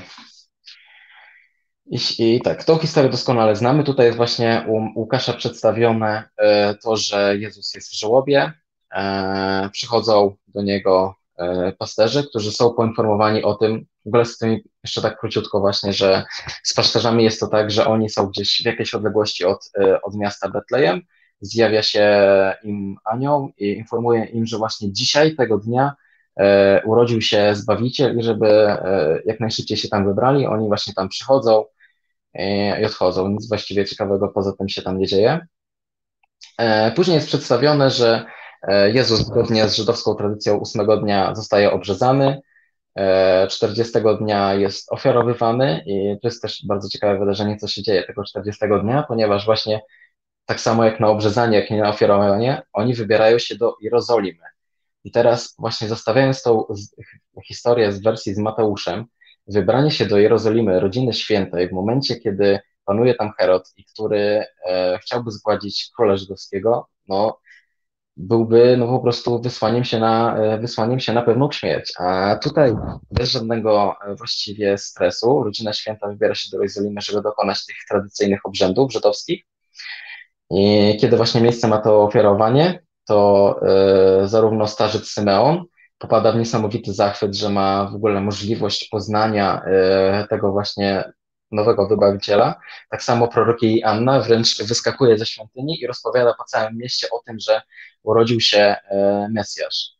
i, I, tak, tą historię doskonale znamy. Tutaj jest właśnie u Łukasza przedstawione e, to, że Jezus jest w żałobie. E, przychodzą do niego E, pasterzy, którzy są poinformowani o tym, w ogóle z tymi, jeszcze tak króciutko właśnie, że z pasterzami jest to tak, że oni są gdzieś w jakiejś odległości od, od miasta Betlejem, zjawia się im anioł i informuje im, że właśnie dzisiaj, tego dnia e, urodził się Zbawiciel i żeby e, jak najszybciej się tam wybrali, oni właśnie tam przychodzą e, i odchodzą, nic właściwie ciekawego poza tym się tam nie dzieje. Później jest przedstawione, że Jezus zgodnie z żydowską tradycją ósmego dnia zostaje obrzezany, 40 e, dnia jest ofiarowywany i to jest też bardzo ciekawe wydarzenie, co się dzieje tego 40 dnia, ponieważ właśnie tak samo jak na obrzezanie, jak i na ofiarowanie, oni wybierają się do Jerozolimy. I teraz właśnie zostawiając tą historię z wersji z Mateuszem, wybranie się do Jerozolimy, rodziny świętej, w momencie, kiedy panuje tam Herod i który e, chciałby zgładzić króla żydowskiego, no byłby no po prostu wysłaniem się na, e, wysłaniem się na pewną śmierć. A tutaj bez żadnego e, właściwie stresu rodzina święta wybiera się do Jerozolimy, żeby dokonać tych tradycyjnych obrzędów żydowskich. I kiedy właśnie miejsce ma to ofiarowanie, to y, zarówno starzec Symeon popada w niesamowity zachwyt, że ma w ogóle możliwość poznania y, tego właśnie nowego wybawiciela. Tak samo prorok jej Anna wręcz wyskakuje ze świątyni i rozpowiada po całym mieście o tym, że urodził się e, Mesjasz.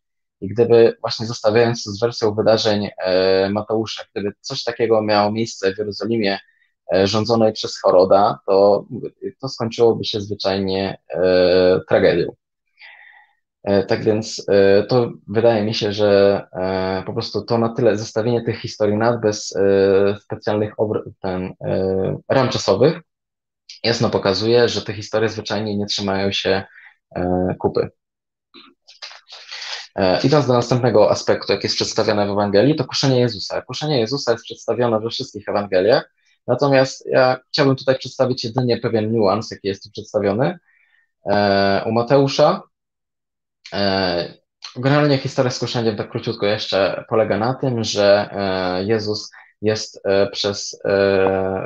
I gdyby właśnie zostawiając z wersją wydarzeń e, Mateusza, gdyby coś takiego miało miejsce w Jerozolimie e, rządzonej przez Choroda, to, to skończyłoby się zwyczajnie tragedią. Tak więc to wydaje mi się, że po prostu to na tyle zestawienie tych historii nad bez specjalnych ten, ram czasowych jasno pokazuje, że te historie zwyczajnie nie trzymają się E, kupy. E, idąc do następnego aspektu, jaki jest przedstawione w Ewangelii, to kuszenie Jezusa. Kuszenie Jezusa jest przedstawione we wszystkich Ewangeliach, natomiast ja chciałbym tutaj przedstawić jedynie pewien niuans, jaki jest tu przedstawiony. E, u Mateusza generalnie historia z kuszeniem, tak króciutko jeszcze, polega na tym, że Jezus jest przez,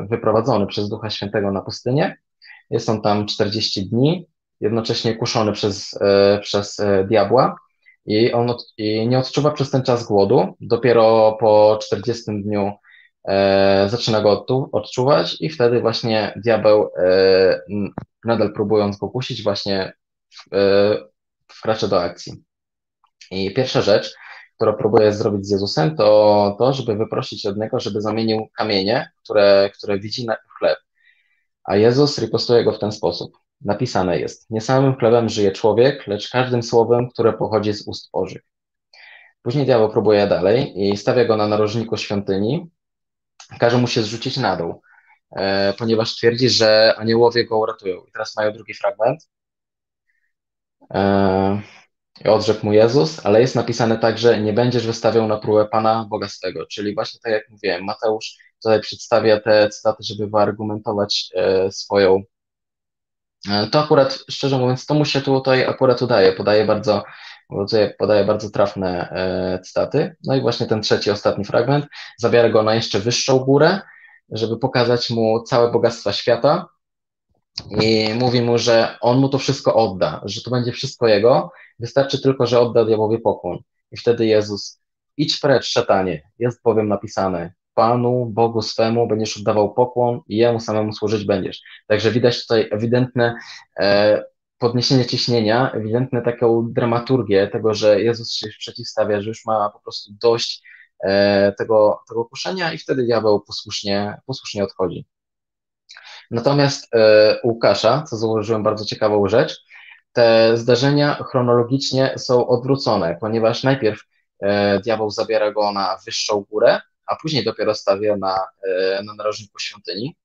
wyprowadzony przez Ducha Świętego na pustynię. Jest on tam 40 dni, jednocześnie kuszony przez, e, przez e, diabła i on od, i nie odczuwa przez ten czas głodu. Dopiero po 40 dniu e, zaczyna go odczuwać i wtedy właśnie diabeł, e, nadal próbując go kusić, właśnie e, wkracza do akcji. I pierwsza rzecz, którą próbuje zrobić z Jezusem, to to, żeby wyprosić od niego, żeby zamienił kamienie, które, które widzi na chleb. A Jezus ripostuje go w ten sposób. Napisane jest: Nie samym chlebem żyje człowiek, lecz każdym słowem, które pochodzi z ust Bożych. Później diabeł próbuje dalej i stawia go na narożniku świątyni, każe mu się zrzucić na dół, e, ponieważ twierdzi, że aniołowie go uratują. I teraz mają drugi fragment. E, I odrzekł mu Jezus, ale jest napisane także, nie będziesz wystawiał na próbę Pana Boga swego. Czyli właśnie tak jak mówiłem, Mateusz tutaj przedstawia te cytaty, żeby wyargumentować e, swoją. To akurat, szczerze mówiąc, to mu się tutaj akurat udaje. Podaje bardzo podaje bardzo trafne e, cytaty. No i właśnie ten trzeci, ostatni fragment zabiera go na jeszcze wyższą górę, żeby pokazać mu całe bogactwa świata i mówi mu, że on mu to wszystko odda, że to będzie wszystko jego, wystarczy tylko, że odda diabłowi pokłon. I wtedy Jezus, idź precz, szatanie, jest bowiem napisane, Panu, Bogu swemu będziesz oddawał pokłon i Jemu samemu służyć będziesz. Także widać tutaj ewidentne e, podniesienie ciśnienia, ewidentne taką dramaturgię tego, że Jezus się przeciwstawia, że już ma po prostu dość e, tego, tego kuszenia i wtedy diabeł posłusznie, posłusznie odchodzi. Natomiast e, u Łukasza, co zauważyłem bardzo ciekawą rzecz, te zdarzenia chronologicznie są odwrócone, ponieważ najpierw e, diabeł zabiera go na wyższą górę, a później dopiero stawia na, na narożniku świątyni.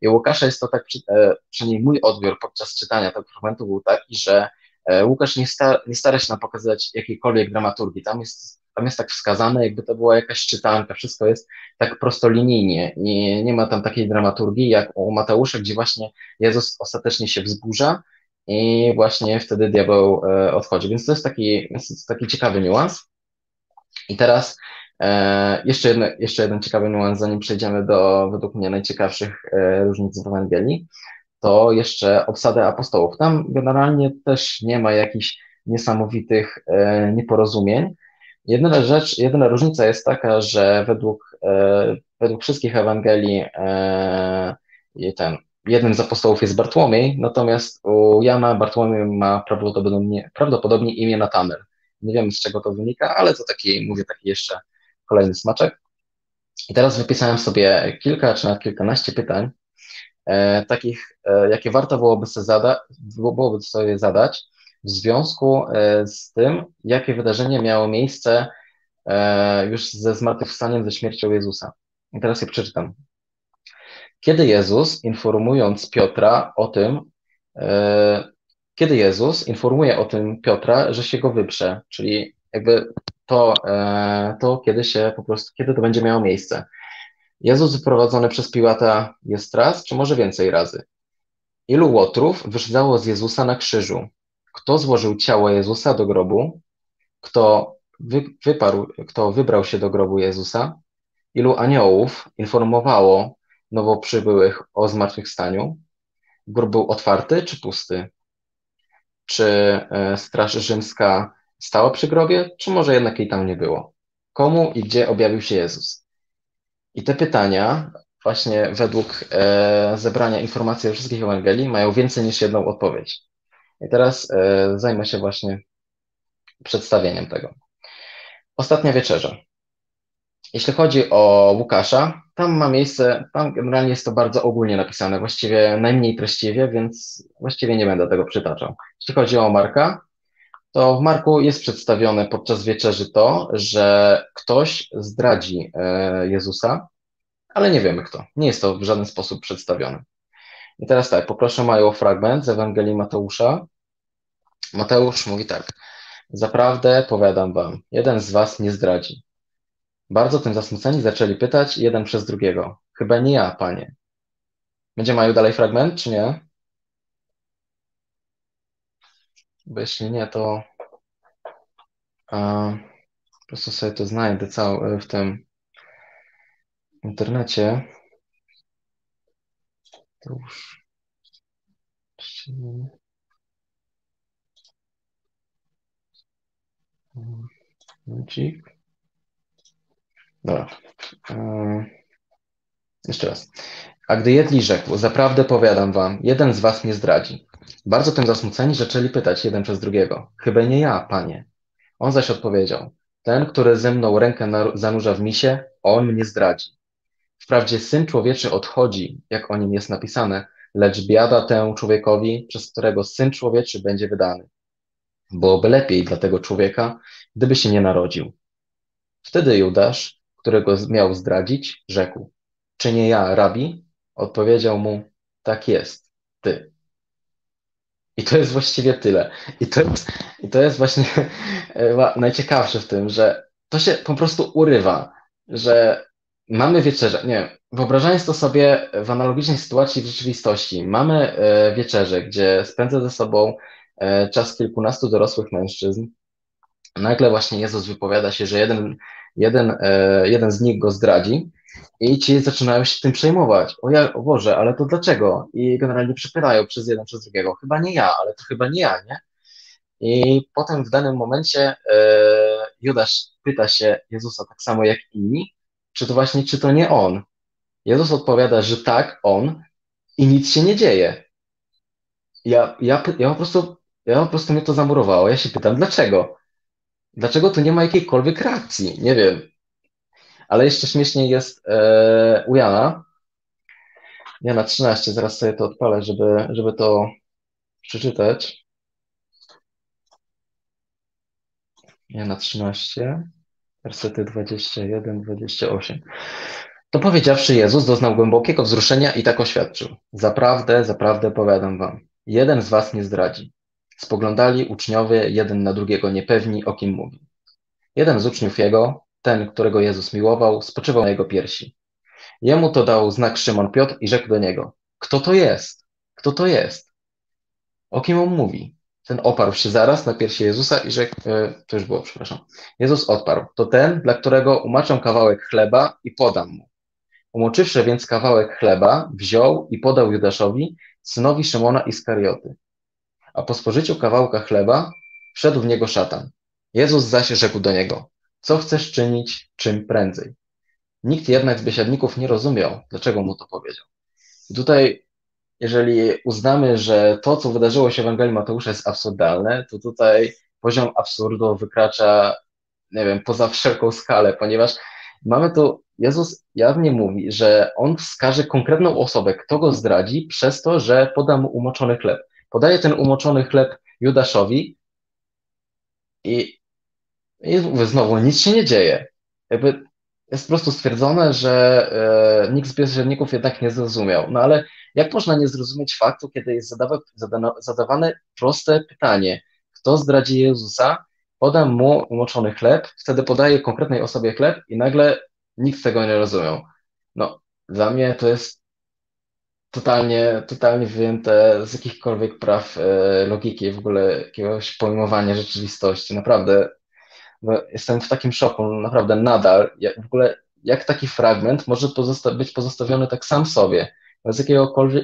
I Łukasza jest to tak, e, przynajmniej mój odbiór podczas czytania tego fragmentu był taki, że e, Łukasz nie, sta, nie stara się nam pokazać jakiejkolwiek dramaturgii. Tam jest, tam jest tak wskazane, jakby to była jakaś czytanka, wszystko jest tak prostolinijnie. Nie, nie ma tam takiej dramaturgii jak u Mateusza, gdzie właśnie Jezus ostatecznie się wzburza i właśnie wtedy diabeł e, odchodzi. Więc to jest taki, jest taki ciekawy niuans. I teraz jeszcze, jedne, jeszcze jeden ciekawy nuans, zanim przejdziemy do według mnie najciekawszych e, różnic w Ewangelii, to jeszcze obsadę apostołów. Tam generalnie też nie ma jakichś niesamowitych e, nieporozumień. Jedyna rzecz, jedyna różnica jest taka, że według, według wszystkich Ewangelii ten, jednym z apostołów jest Bartłomiej, natomiast u Jana Bartłomiej ma prawdopodobnie, prawdopodobnie imię Natanel. Nie wiem z czego to wynika, ale to taki, mówię, taki jeszcze kolejny smaczek. I teraz wypisałem sobie kilka czy nawet kilkanaście pytań, e, takich, e, jakie warto byłoby sobie, zada, byłoby sobie zadać w związku e, z tym, jakie wydarzenie miało miejsce e, już ze zmartwychwstaniem, ze śmiercią Jezusa. I teraz je przeczytam. Kiedy Jezus, informując Piotra o tym, e, kiedy Jezus informuje o tym Piotra, że się go wyprze, czyli jakby to, e, to kiedy się po prostu, kiedy to będzie miało miejsce. Jezus wyprowadzony przez Piłata jest raz, czy może więcej razy? Ilu łotrów wyszedzało z Jezusa na krzyżu? Kto złożył ciało Jezusa do grobu? Kto wy, wyparł, kto wybrał się do grobu Jezusa? Ilu aniołów informowało nowo przybyłych o zmartwychwstaniu? Grób był otwarty czy pusty? Czy e, Straż Rzymska stała przy grobie, czy może jednak jej tam nie było? Komu i gdzie objawił się Jezus? I te pytania, właśnie według e, zebrania informacji o wszystkich Ewangelii, mają więcej niż jedną odpowiedź. I teraz e, zajmę się właśnie przedstawieniem tego. Ostatnia wieczerza. Jeśli chodzi o Łukasza, tam ma miejsce, tam generalnie jest to bardzo ogólnie napisane, właściwie najmniej treściwie, więc właściwie nie będę tego przytaczał. Jeśli chodzi o Marka, to w Marku jest przedstawione podczas wieczerzy to, że ktoś zdradzi e, Jezusa, ale nie wiemy kto. Nie jest to w żaden sposób przedstawione. I teraz tak, poproszę Mają o fragment z Ewangelii Mateusza. Mateusz mówi tak. Zaprawdę powiadam wam, jeden z was nie zdradzi. Bardzo tym zasmuceni zaczęli pytać jeden przez drugiego. Chyba nie ja, panie. Będzie Maju dalej fragment, czy nie? Bo jeśli nie, to po prostu sobie to znajdę całe w tym internecie. To już. Momencik. Dobra. Jeszcze raz. A gdy jedli, rzekł, zaprawdę powiadam wam, jeden z was mnie zdradzi. Bardzo tym zasmuceni zaczęli pytać jeden przez drugiego. Chyba nie ja, panie. On zaś odpowiedział. Ten, który ze mną rękę zanurza w misie, on mnie zdradzi. Wprawdzie Syn Człowieczy odchodzi, jak o nim jest napisane, lecz biada temu człowiekowi, przez którego Syn Człowieczy będzie wydany. Byłoby lepiej dla tego człowieka, gdyby się nie narodził. Wtedy Judasz, którego miał zdradzić, rzekł: Czy nie ja, rabi? Odpowiedział mu: Tak jest, ty. I to jest właściwie tyle. I to jest, i to jest właśnie e, najciekawsze w tym, że to się po prostu urywa, że mamy wieczerze, nie wyobrażając to sobie w analogicznej sytuacji w rzeczywistości, mamy e, wieczerze, gdzie spędza ze sobą e, czas kilkunastu dorosłych mężczyzn, nagle właśnie Jezus wypowiada się, że jeden, jeden, jeden z nich go zdradzi, i ci zaczynają się tym przejmować. O, ja, o Boże, ale to dlaczego? I generalnie przepyrają przez jeden, przez drugiego. Chyba nie ja, ale to chyba nie ja, nie? I potem w danym momencie e, Judasz pyta się Jezusa tak samo jak inni, czy to właśnie, czy to nie on. Jezus odpowiada, że tak, on i nic się nie dzieje. Ja, ja, ja po prostu, ja po prostu mnie to zamurowało. Ja się pytam, dlaczego? Dlaczego tu nie ma jakiejkolwiek reakcji? Nie wiem. Ale jeszcze śmieszniej jest e, u Jana. Jana 13, zaraz sobie to odpalę, żeby, żeby to przeczytać. Jana 13, wersety 21, 28. To powiedziawszy Jezus doznał głębokiego wzruszenia i tak oświadczył. Zaprawdę, zaprawdę powiadam wam, jeden z was nie zdradzi. Spoglądali uczniowie jeden na drugiego niepewni, o kim mówi. Jeden z uczniów jego, ten, którego Jezus miłował, spoczywał na jego piersi. Jemu to dał znak Szymon Piotr i rzekł do niego: Kto to jest? Kto to jest? O kim on mówi? Ten oparł się zaraz na piersi Jezusa i rzekł, e, to już było, przepraszam. Jezus odparł: To ten, dla którego umaczam kawałek chleba i podam mu. Umoczywszy więc kawałek chleba, wziął i podał Judaszowi, synowi Szymona Iskarioty. A po spożyciu kawałka chleba wszedł w niego szatan. Jezus zaś rzekł do niego: co chcesz czynić czym prędzej. Nikt jednak z biesiadników nie rozumiał, dlaczego mu to powiedział. I tutaj, jeżeli uznamy, że to, co wydarzyło się w Ewangelii Mateusza jest absurdalne, to tutaj poziom absurdu wykracza, nie wiem, poza wszelką skalę, ponieważ mamy tu, Jezus jawnie mówi, że On wskaże konkretną osobę, kto go zdradzi, przez to, że poda mu umoczony chleb. Podaje ten umoczony chleb Judaszowi i i znowu, nic się nie dzieje. Jakby jest po prostu stwierdzone, że e, nikt z bieżników jednak nie zrozumiał. No ale jak można nie zrozumieć faktu, kiedy jest zadawa, zadano, zadawane proste pytanie, kto zdradzi Jezusa, podam mu umoczony chleb, wtedy podaję konkretnej osobie chleb i nagle nikt tego nie rozumiał. No, dla mnie to jest totalnie, totalnie wyjęte z jakichkolwiek praw e, logiki, w ogóle jakiegoś pojmowania rzeczywistości. Naprawdę jestem w takim szoku, naprawdę nadal. Jak, w ogóle, jak taki fragment może pozosta być pozostawiony tak sam sobie, bez,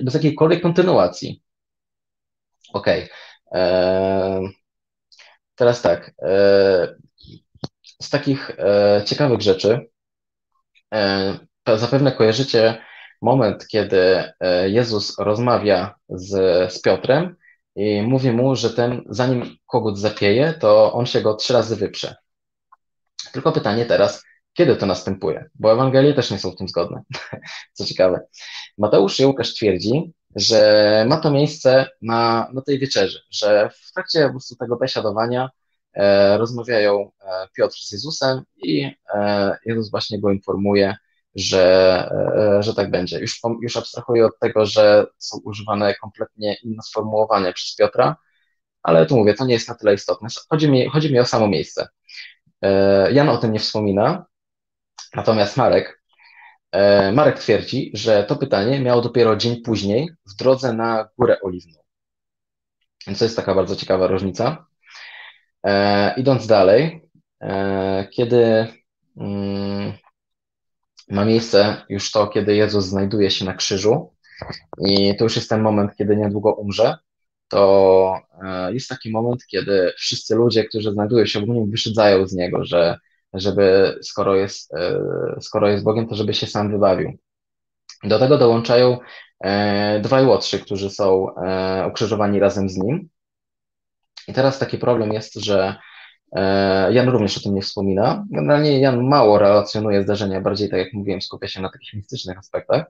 bez jakiejkolwiek kontynuacji? Okej. Okay. Teraz tak. Z takich e, ciekawych rzeczy, e, zapewne kojarzycie moment, kiedy e, Jezus rozmawia z, z Piotrem i mówi mu, że ten, zanim kogut zapieje, to on się go trzy razy wyprze. Tylko pytanie teraz, kiedy to następuje? Bo Ewangelie też nie są w tym zgodne. Co ciekawe. Mateusz i Łukasz twierdzi, że ma to miejsce na, na tej wieczerzy, że w trakcie po prostu tego beśadowania e, rozmawiają e, Piotr z Jezusem i e, Jezus właśnie go informuje, że, e, że tak będzie. Już, już abstrahuję od tego, że są używane kompletnie inne sformułowania przez Piotra, ale tu mówię, to nie jest na tyle istotne. Chodzi mi, chodzi mi o samo miejsce. E, Jan o tym nie wspomina, natomiast Marek, e, Marek twierdzi, że to pytanie miało dopiero dzień później w drodze na Górę Oliwną. Więc to jest taka bardzo ciekawa różnica. E, idąc dalej, kiedy mm, ma miejsce już to, kiedy Jezus znajduje się na krzyżu, i to już jest ten moment, kiedy niedługo umrze, to e, jest taki moment, kiedy wszyscy ludzie, którzy znajdują się w nim, wyszydzają z niego, że żeby skoro jest, e, skoro jest Bogiem, to żeby się sam wybawił. Do tego dołączają e, dwaj łotrzy, którzy są ukrzyżowani razem z nim. I teraz taki problem jest, że Jan również o tym nie wspomina. Generalnie Jan mało relacjonuje zdarzenia, bardziej tak jak mówiłem, skupia się na takich mistycznych aspektach.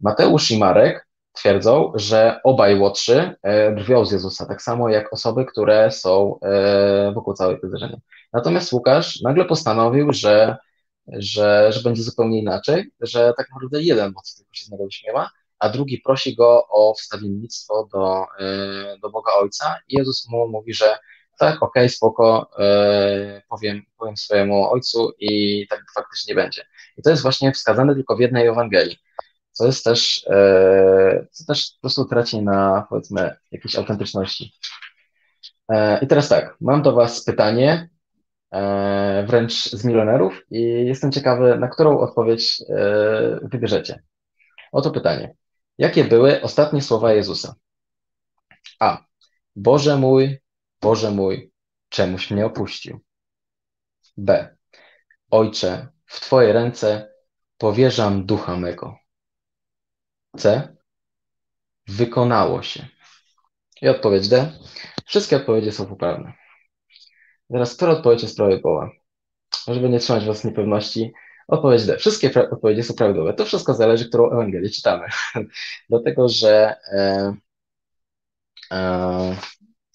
Mateusz i Marek twierdzą, że obaj łotrzy drwią z Jezusa, tak samo jak osoby, które są wokół całej wydarzenia. Natomiast Łukasz nagle postanowił, że, że, że będzie zupełnie inaczej, że tak naprawdę jeden łotr tylko się z niego wyśmiewa, a drugi prosi go o wstawiennictwo do, do Boga Ojca i Jezus mu mówi, że tak, okej, spoko, powiem, powiem swojemu ojcu i tak faktycznie będzie. I to jest właśnie wskazane tylko w jednej Ewangelii, co jest też, co też po prostu traci na, powiedzmy, jakiejś autentyczności. Yy, I teraz tak, mam do Was pytanie, wręcz z milionerów i jestem ciekawy, na którą odpowiedź wybierzecie. Oto pytanie. Jakie były ostatnie słowa Jezusa? A. Boże mój, Boże mój, czemuś mnie opuścił? B. Ojcze, w Twoje ręce powierzam ducha mego. C. Wykonało się. I odpowiedź D. Wszystkie odpowiedzi są poprawne. Teraz, która odpowiedź jest prawidłowa? Żeby nie trzymać Was niepewności, odpowiedź D. Wszystkie odpowiedzi są prawidłowe. To wszystko zależy, którą Ewangelię czytamy. Dlatego, że e, e,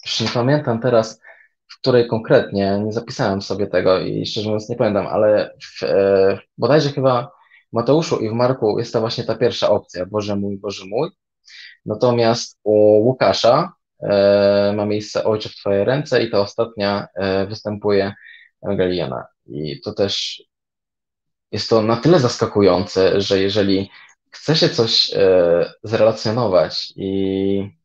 już nie pamiętam teraz, w której konkretnie, nie zapisałem sobie tego i szczerze mówiąc nie pamiętam, ale w, e, bodajże chyba Mateuszu i w Marku jest to właśnie ta pierwsza opcja, Boże mój, Boże mój. Natomiast u Łukasza e, ma miejsce Ojcze w Twoje ręce i ta ostatnia e, występuje Ewangeliana. I to też jest to na tyle zaskakujące, że jeżeli chce się coś e, zrelacjonować i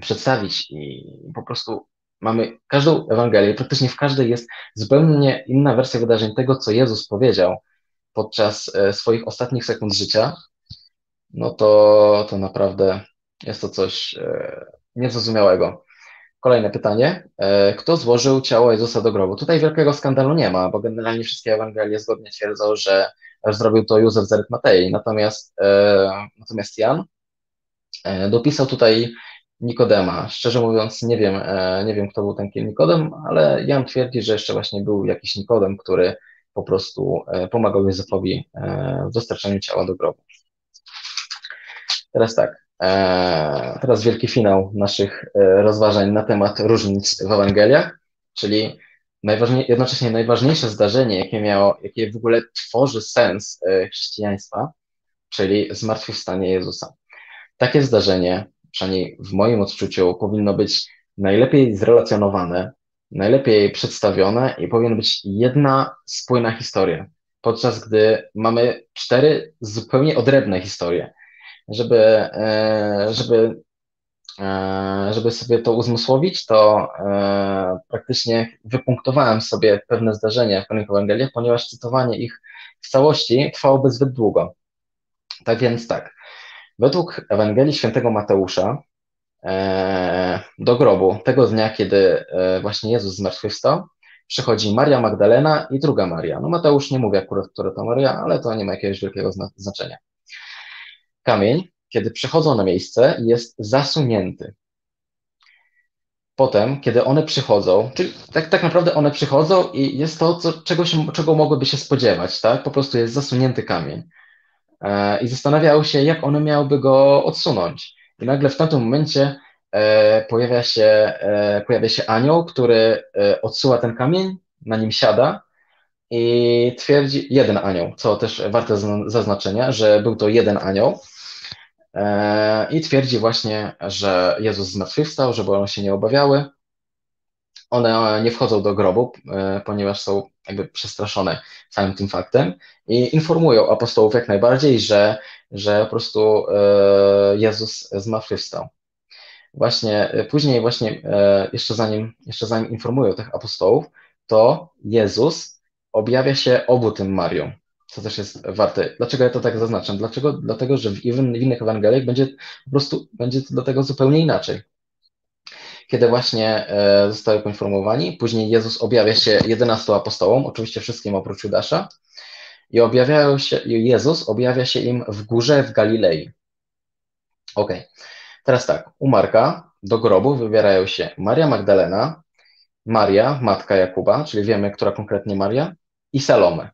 przedstawić i po prostu mamy każdą Ewangelię, praktycznie w każdej jest zupełnie inna wersja wydarzeń tego, co Jezus powiedział podczas e, swoich ostatnich sekund życia, no to, to naprawdę jest to coś e, niezrozumiałego. Kolejne pytanie. E, kto złożył ciało Jezusa do grobu? Tutaj wielkiego skandalu nie ma, bo generalnie wszystkie Ewangelie zgodnie twierdzą, że zrobił to Józef z Arytmatei. Natomiast, natomiast Jan dopisał tutaj Nikodema. Szczerze mówiąc, nie wiem, nie wiem, kto był ten Nikodem, ale Jan twierdzi, że jeszcze właśnie był jakiś Nikodem, który po prostu e, pomagał Józefowi e, w dostarczaniu ciała do grobu. Teraz tak, teraz wielki finał naszych rozważań na temat różnic w Ewangeliach, czyli najważniej, jednocześnie najważniejsze zdarzenie, jakie miało, jakie w ogóle tworzy sens chrześcijaństwa, czyli zmartwychwstanie Jezusa. Takie zdarzenie przynajmniej w moim odczuciu, powinno być najlepiej zrelacjonowane, najlepiej przedstawione i powinna być jedna spójna historia, podczas gdy mamy cztery zupełnie odrębne historie. Żeby, e, żeby, e, żeby sobie to uzmysłowić, to e, praktycznie wypunktowałem sobie pewne zdarzenia w pewnych Ewangeliach, ponieważ cytowanie ich w całości trwałoby zbyt długo. Tak więc tak, Według Ewangelii Świętego Mateusza do grobu tego dnia, kiedy e, właśnie Jezus zmartwychwstał, przychodzi Maria Magdalena i druga Maria. No Mateusz nie mówi akurat, która to Maria, ale to nie ma jakiegoś wielkiego znaczenia. Kamień, kiedy przychodzą na miejsce, jest zasunięty. Potem, kiedy one przychodzą, czyli tak, tak naprawdę one przychodzą i jest to, co, czego, się, czego mogłyby się spodziewać, tak? Po prostu jest zasunięty kamień. E, i zastanawiał się, jak one miałyby go odsunąć. I nagle w tamtym momencie e, pojawia się, e, pojawia się anioł, który odsuwa ten kamień, na nim siada i twierdzi, jeden anioł, co też warte zaznaczenia, że był to jeden anioł i twierdzi właśnie, że Jezus zmartwychwstał, żeby one się nie obawiały. One nie wchodzą do grobu, ponieważ są jakby przestraszone całym tym faktem i informują apostołów jak najbardziej, że, że po prostu e, Jezus zmartwychwstał. Właśnie e, później właśnie e, jeszcze zanim, jeszcze zanim informują tych apostołów, to Jezus objawia się obu tym Mariom, co też jest warte. Dlaczego ja to tak zaznaczam? Dlaczego? Dlatego, że w, innych Ewangeliach będzie po prostu będzie do tego zupełnie inaczej kiedy właśnie zostały poinformowani. Później Jezus objawia się 11 apostołom, oczywiście wszystkim oprócz Judasza, i objawiają się, Jezus objawia się im w górze w Galilei. Ok, teraz tak, u Marka do grobu wybierają się Maria Magdalena, Maria, matka Jakuba, czyli wiemy, która konkretnie Maria, i Salome.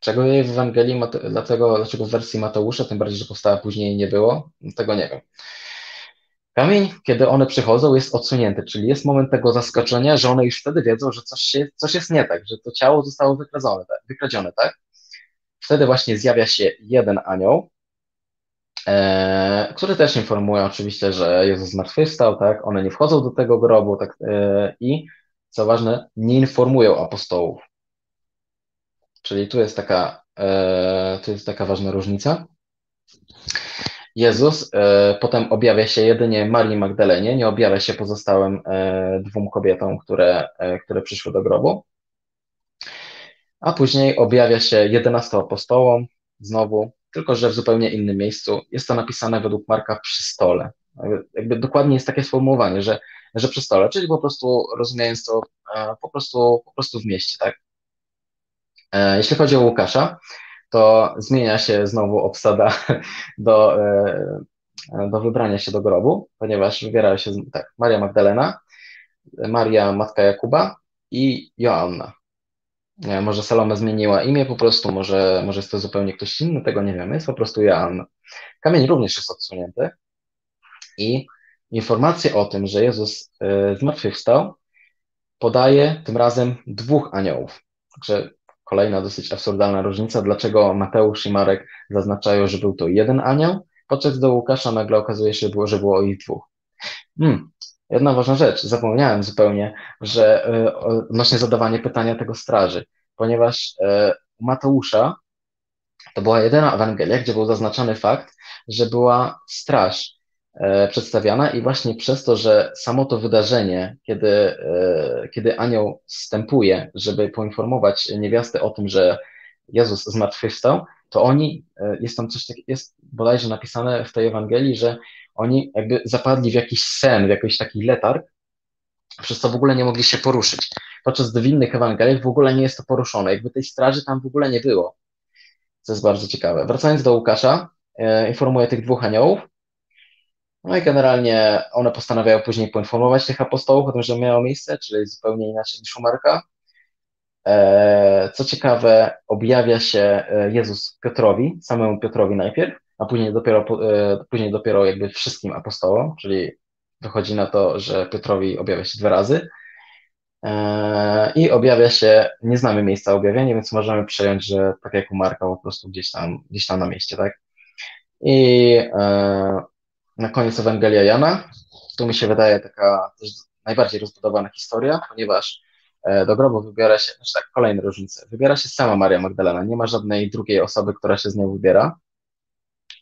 Czego jej w Ewangelii, dlatego, dlaczego w wersji Mateusza, tym bardziej, że powstała później nie było, tego nie wiem. Kamień, kiedy one przychodzą, jest odsunięty, czyli jest moment tego zaskoczenia, że one już wtedy wiedzą, że coś, się, coś jest nie tak, że to ciało zostało wykradzione, tak? wykradzione, tak? Wtedy właśnie zjawia się jeden anioł, e, który też informuje oczywiście, że Jezus zmartwychwstał, tak? One nie wchodzą do tego grobu, tak? E, I co ważne, nie informują apostołów. Czyli tu jest taka, e, tu jest taka ważna różnica. Jezus e, potem objawia się jedynie Marii Magdalenie, nie objawia się pozostałym e, dwóm kobietom, które, e, które przyszły do grobu. A później objawia się jedenastu apostołom, znowu, tylko że w zupełnie innym miejscu. Jest to napisane według Marka przy stole. Jakby dokładnie jest takie sformułowanie, że, że przy stole, czyli po prostu rozumiejąc to po prostu, po prostu w mieście, tak? Jeśli chodzi o Łukasza, to zmienia się znowu obsada do, e, do wybrania się do grobu, ponieważ wybierają się tak, Maria Magdalena, Maria matka Jakuba i Joanna. Może Salome zmieniła imię po prostu, może, może jest to zupełnie ktoś inny, tego nie wiemy, jest po prostu Joanna. Kamień również jest odsunięty i informację o tym, że Jezus e, zmartwychwstał, podaje tym razem dwóch aniołów. Także Kolejna dosyć absurdalna różnica, dlaczego Mateusz i Marek zaznaczają, że był to jeden anioł, podczas do Łukasza nagle okazuje się, że było, że było ich dwóch. Hmm. Jedna ważna rzecz, zapomniałem zupełnie, że e, odnośnie zadawania pytania tego straży, ponieważ e, u Mateusza to była jedyna Ewangelia, gdzie był zaznaczony fakt, że była straż przedstawiana i właśnie przez to, że samo to wydarzenie, kiedy, e, kiedy anioł wstępuje, żeby poinformować niewiastę o tym, że Jezus zmartwychwstał, to oni, e, jest tam coś takiego, jest bodajże napisane w tej Ewangelii, że oni jakby zapadli w jakiś sen, w jakiś taki letarg, przez co w ogóle nie mogli się poruszyć. Podczas gdy w innych Ewangeliach w ogóle nie jest to poruszone, jakby tej straży tam w ogóle nie było. Co jest bardzo ciekawe. Wracając do Łukasza, informuję tych dwóch aniołów, no i generalnie one postanawiają później poinformować tych apostołów o tym, że miało miejsce, czyli zupełnie inaczej niż u Marka. E, co ciekawe, objawia się e, Jezus Piotrowi, samemu Piotrowi najpierw, a później dopiero, e, później dopiero jakby wszystkim apostołom, czyli wychodzi na to, że Piotrowi objawia się dwa razy. I objawia się, nie znamy miejsca objawienia, więc możemy przejąć, że tak jak u Marka, po prostu gdzieś tam, gdzieś tam na mieście, tak? I na koniec Ewangelia Jana. Tu mi się wydaje taka najbardziej rozbudowana historia, ponieważ e, do grobu wybiera się, znaczy tak, kolejne różnice. Wybiera się sama Maria Magdalena, nie ma żadnej drugiej osoby, która się z nią wybiera.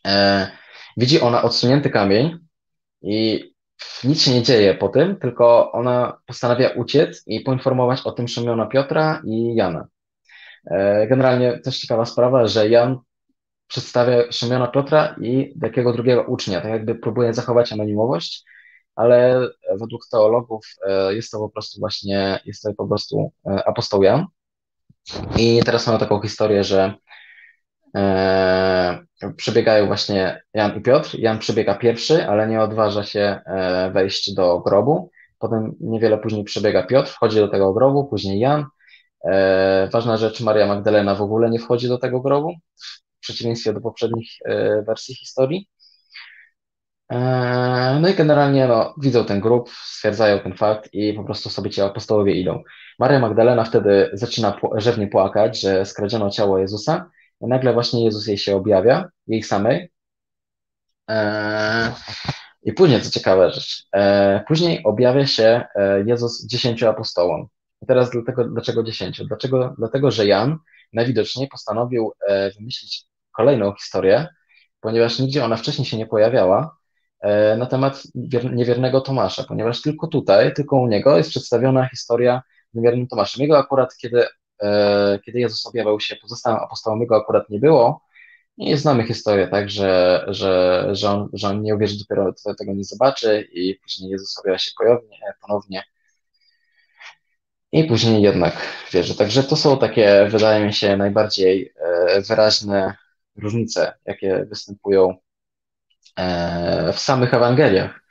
E, widzi ona odsunięty kamień i nic się nie dzieje po tym, tylko ona postanawia uciec i poinformować o tym Szymona Piotra i Jana. E, generalnie też ciekawa sprawa, że Jan przedstawia Szymiona Piotra i takiego drugiego ucznia, tak jakby próbuje zachować anonimowość, ale według teologów e, jest to po prostu właśnie, jest to po prostu e, apostoł Jan. I teraz mamy taką historię, że e, przebiegają właśnie Jan i Piotr. Jan przebiega pierwszy, ale nie odważa się wejść do grobu. Potem niewiele później przebiega Piotr, wchodzi do tego grobu, później Jan. Ważna rzecz, Maria Magdalena w ogóle nie wchodzi do tego grobu przeciwieństwie do poprzednich e, wersji historii. E, no i generalnie no, widzą ten grup, stwierdzają ten fakt i po prostu sobie ci apostołowie idą. Maria Magdalena wtedy zaczyna rzewnie płakać, że skradziono ciało Jezusa. I nagle właśnie Jezus jej się objawia, jej samej. E, I później, co ciekawa rzecz, później objawia się Jezus dziesięciu apostołom. I teraz dlatego, dlaczego dziesięciu? Dlaczego? Dlatego, że Jan najwidoczniej postanowił wymyślić kolejną historię, ponieważ nigdzie ona wcześniej się nie pojawiała, e, na temat niewiernego Tomasza, ponieważ tylko tutaj, tylko u niego jest przedstawiona historia niewiernym Tomaszem. Jego akurat, kiedy, e, kiedy Jezus objawiał się pozostałym apostołom, jego akurat nie było, i znamy historię, tak, że, że, że, on, że on nie uwierzy dopiero, tego nie zobaczy i później Jezus objawia się ponownie, ponownie i później jednak wierzy. Także to są takie, wydaje mi się, najbardziej e, wyraźne różnice, jakie występują e, w samych Ewangeliach,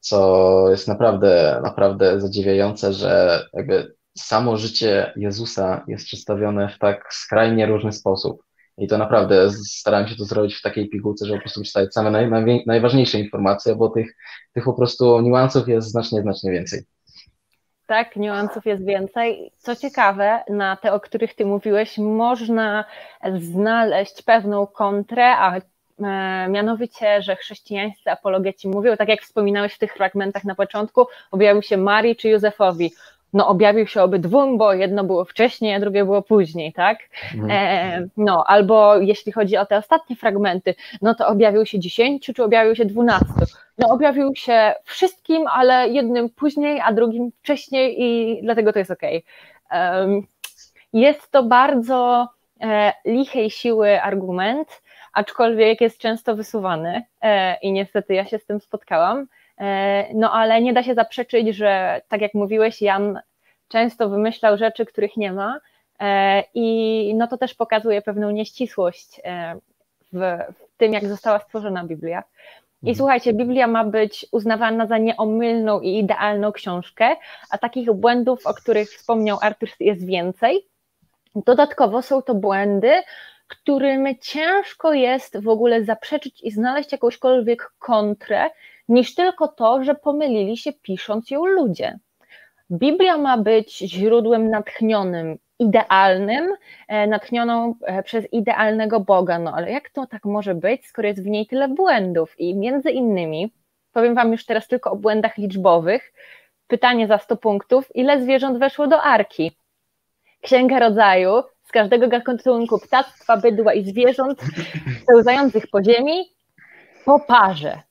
co jest naprawdę, naprawdę zadziwiające, że jakby samo życie Jezusa jest przedstawione w tak skrajnie różny sposób. I to naprawdę starałem się to zrobić w takiej pigułce, że po prostu czytać same naj, najważniejsze informacje, bo tych, tych po prostu niuansów jest znacznie, znacznie więcej. Tak, niuansów jest więcej. Co ciekawe, na te, o których Ty mówiłeś, można znaleźć pewną kontrę, a e, mianowicie, że chrześcijańscy apologeci mówią, tak jak wspominałeś w tych fragmentach na początku, objawił się Marii czy Józefowi no objawił się obydwóm, bo jedno było wcześniej, a drugie było później, tak? Mhm. E, no, albo jeśli chodzi o te ostatnie fragmenty, no to objawił się dziesięciu, czy objawił się dwunastu? No objawił się wszystkim, ale jednym później, a drugim wcześniej i dlatego to jest okej. Okay. jest to bardzo e, lichej siły argument, aczkolwiek jest często wysuwany e, i niestety ja się z tym spotkałam. E, no ale nie da się zaprzeczyć, że tak jak mówiłeś, Jan często wymyślał rzeczy, których nie ma e, i no to też pokazuje pewną nieścisłość e, w, tym, jak została stworzona Biblia. I mhm. słuchajcie, Biblia ma być uznawana za nieomylną i idealną książkę, a takich błędów, o których wspomniał Artur, jest więcej. Dodatkowo są to błędy, którym ciężko jest w ogóle zaprzeczyć i znaleźć jakąśkolwiek kontrę, niż tylko to, że pomylili się pisząc ją ludzie. Biblia ma być źródłem natchnionym, idealnym, e, natchnioną e, przez idealnego Boga. No ale jak to tak może być, skoro jest w niej tyle błędów? I między innymi, powiem Wam już teraz tylko o błędach liczbowych, pytanie za 100 punktów, ile zwierząt weszło do arki? Księga Rodzaju z każdego gatunku ptactwa, bydła i zwierząt pełzających po ziemi po parze.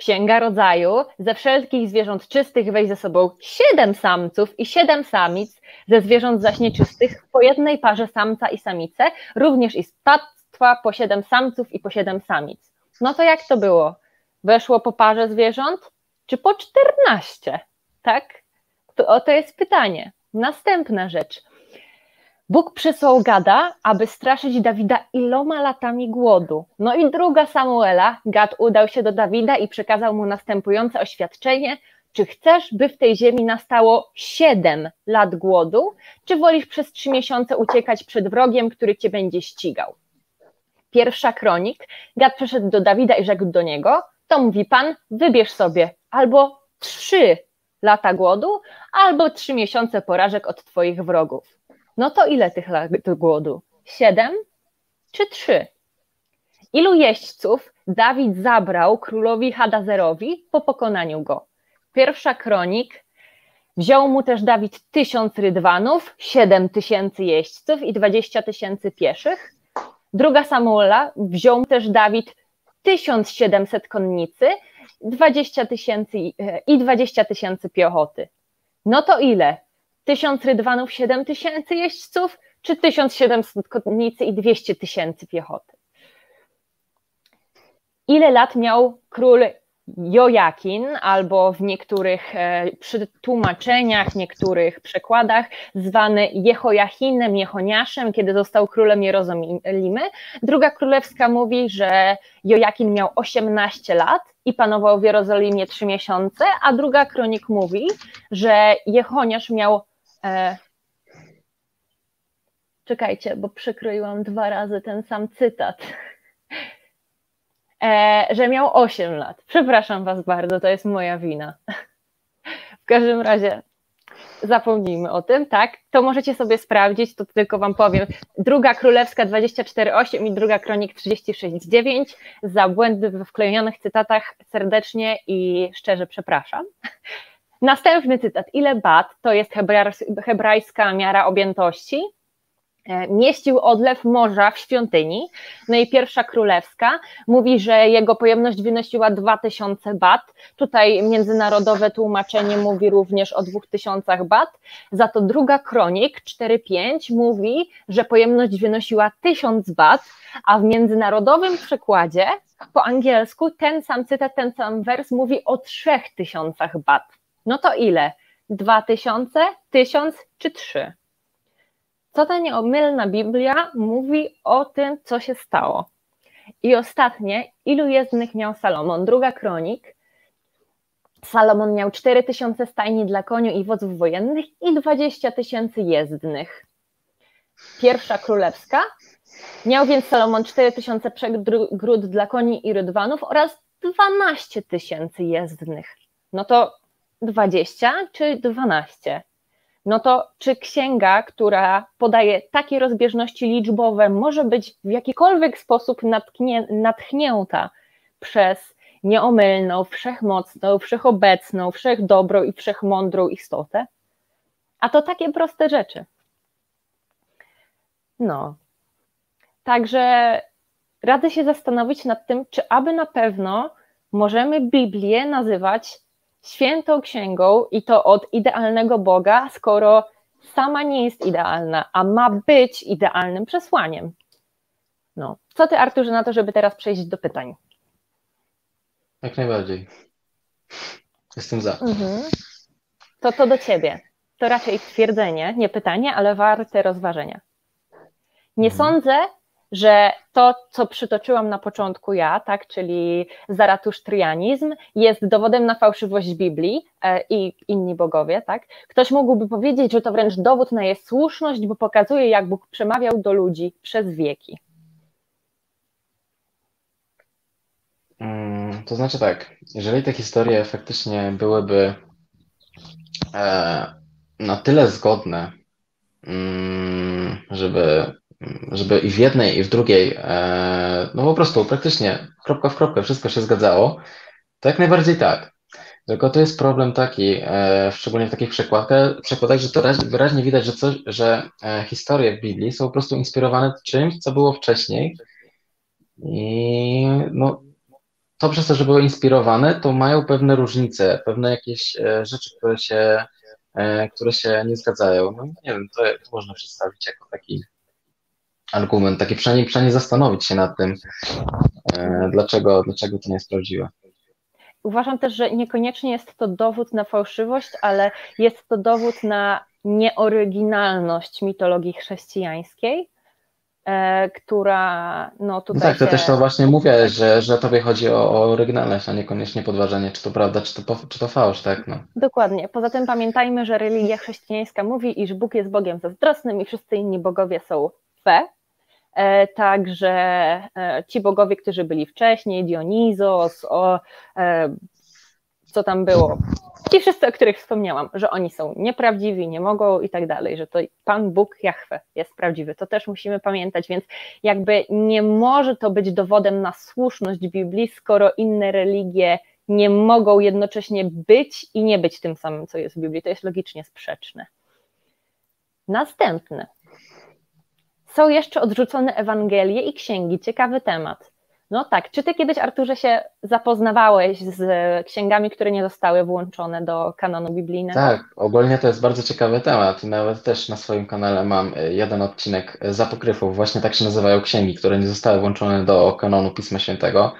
Księga Rodzaju, ze wszelkich zwierząt czystych weź ze sobą siedem samców i siedem samic, ze zwierząt zaś nieczystych po jednej parze samca i samice, również i z ptactwa po siedem samców i po siedem samic. No to jak to było? Weszło po parze zwierząt, czy po czternaście? Tak? To, o to jest pytanie. Następna rzecz. Bóg przysłał Gada, aby straszyć Dawida iloma latami głodu. No i druga Samuela, Gad udał się do Dawida i przekazał mu następujące oświadczenie, czy chcesz, by w tej ziemi nastało siedem lat głodu, czy wolisz przez trzy miesiące uciekać przed wrogiem, który cię będzie ścigał? Pierwsza kronik, Gad przyszedł do Dawida i rzekł do niego, to mówi Pan, wybierz sobie albo trzy lata głodu, albo trzy miesiące porażek od twoich wrogów. No to ile tych lat głodu? Siedem czy trzy? Ilu jeźdźców Dawid zabrał królowi Hadazerowi po pokonaniu go? Pierwsza kronik. Wziął mu też Dawid tysiąc rydwanów, siedem tysięcy jeźdźców i dwadzieścia tysięcy pieszych. Druga Samuela wziął też Dawid tysiąc siedemset konnicy, dwadzieścia tysięcy i dwadzieścia tysięcy piechoty. No to ile? Tysiąc rydwanów, siedem tysięcy jeźdźców, czy 1700 konnicy i 200 tysięcy piechoty? Ile lat miał król Jojakin, albo w niektórych e, tłumaczeniach, niektórych przekładach zwany Jehojachinem, Jehoniaszem, kiedy został królem Jerozolimy. Druga królewska mówi, że Jojakin miał 18 lat i panował w Jerozolimie 3 miesiące, a druga kronik mówi, że Jehoniasz miał E, czekajcie, bo przekroiłam dwa razy ten sam cytat. E, że miał 8 lat. Przepraszam Was bardzo, to jest moja wina. W każdym razie zapomnijmy o tym, tak? To możecie sobie sprawdzić, to tylko Wam powiem. Druga Królewska 24.8 i druga Kronik 36.9. Za błędy we wklejonych cytatach serdecznie i szczerze przepraszam. Następny cytat. Ile bat, to jest hebrajska miara objętości, e, mieścił odlew morza w świątyni. No i pierwsza królewska mówi, że jego pojemność wynosiła 2000 bat. Tutaj międzynarodowe tłumaczenie mówi również o 2000 bat. Za to druga kronik 4.5 mówi, że pojemność wynosiła 1000 bat, a w międzynarodowym przekładzie po angielsku ten sam cytat, ten sam wers mówi o 3000 bat. No to ile? Dwa tysiące, tysiąc czy trzy? Co ta nieomylna Biblia mówi o tym, co się stało? I ostatnie, ilu jezdnych miał Salomon? Druga kronik, Salomon miał 4 tysiące stajni dla koniu i wozów wojennych i 20 tysięcy jezdnych. Pierwsza królewska. Miał więc Salomon 4 tysiące przegród dla koni i rydwanów oraz 12 tysięcy jezdnych. No to 20 czy 12? No to czy księga, która podaje takie rozbieżności liczbowe, może być w jakikolwiek sposób natchnie, natchnięta przez nieomylną, wszechmocną, wszechobecną, wszechdobrą i wszechmądrą istotę? A to takie proste rzeczy. No. Także radzę się zastanowić nad tym, czy aby na pewno możemy Biblię nazywać świętą księgą i to od idealnego Boga, skoro sama nie jest idealna, a ma być idealnym przesłaniem. No. Co ty, Arturze, na to, żeby teraz przejść do pytań? Jak najbardziej. Jestem za. Mhm. To to do ciebie. To raczej twierdzenie, nie pytanie, ale warte rozważenia. Nie mhm. sądzę, że to, co przytoczyłam na początku ja, tak, czyli zaratusztrianizm, jest dowodem na fałszywość Biblii e, i inni bogowie, tak. Ktoś mógłby powiedzieć, że to wręcz dowód na jej słuszność, bo pokazuje, jak Bóg przemawiał do ludzi przez wieki. Mm, to znaczy tak, jeżeli te historie faktycznie byłyby e, na tyle zgodne, mm, żeby żeby i w jednej, i w drugiej, e, no po prostu praktycznie kropka w kropkę wszystko się zgadzało, to jak najbardziej tak. Tylko to jest problem taki, e, szczególnie w takich przekładach, przekładach że to wyraźnie widać, że, coś, że e, historie w Biblii są po prostu inspirowane czymś, co było wcześniej. I no, to przez to, że były inspirowane, to mają pewne różnice, pewne jakieś rzeczy, które się, które się nie zgadzają. No nie wiem, to, to można przedstawić jako taki argument, taki przynajmniej, przynajmniej zastanowić się nad tym, e, dlaczego, dlaczego to nie jest prawdziwe. Uważam też, że niekoniecznie jest to dowód na fałszywość, ale jest to dowód na nieoryginalność mitologii chrześcijańskiej, e, która no tutaj. No tak, to się... też to właśnie mówię, że, że tobie chodzi o, o oryginalność, a niekoniecznie podważanie, czy to prawda, czy to, czy to fałsz, tak? No. Dokładnie. Poza tym pamiętajmy, że religia chrześcijańska mówi, iż Bóg jest Bogiem zazdrosnym i wszyscy inni bogowie są fe, także e, ci bogowie, którzy byli wcześniej, Dionizos, o, e, co tam było, ci wszyscy, o których wspomniałam, że oni są nieprawdziwi, nie mogą i tak dalej, że to Pan Bóg Jahwe jest prawdziwy, to też musimy pamiętać, więc jakby nie może to być dowodem na słuszność Biblii, skoro inne religie nie mogą jednocześnie być i nie być tym samym, co jest w Biblii, to jest logicznie sprzeczne. Następne. Są jeszcze odrzucone Ewangelie i księgi. Ciekawy temat. No tak, czy ty kiedyś, Arturze, się zapoznawałeś z księgami, które nie zostały włączone do kanonu biblijnego? Tak, ogólnie to jest bardzo ciekawy temat. Nawet też na swoim kanale mam e, jeden odcinek z apokryfów. Właśnie tak się nazywają księgi, które nie zostały włączone do kanonu Pisma Świętego.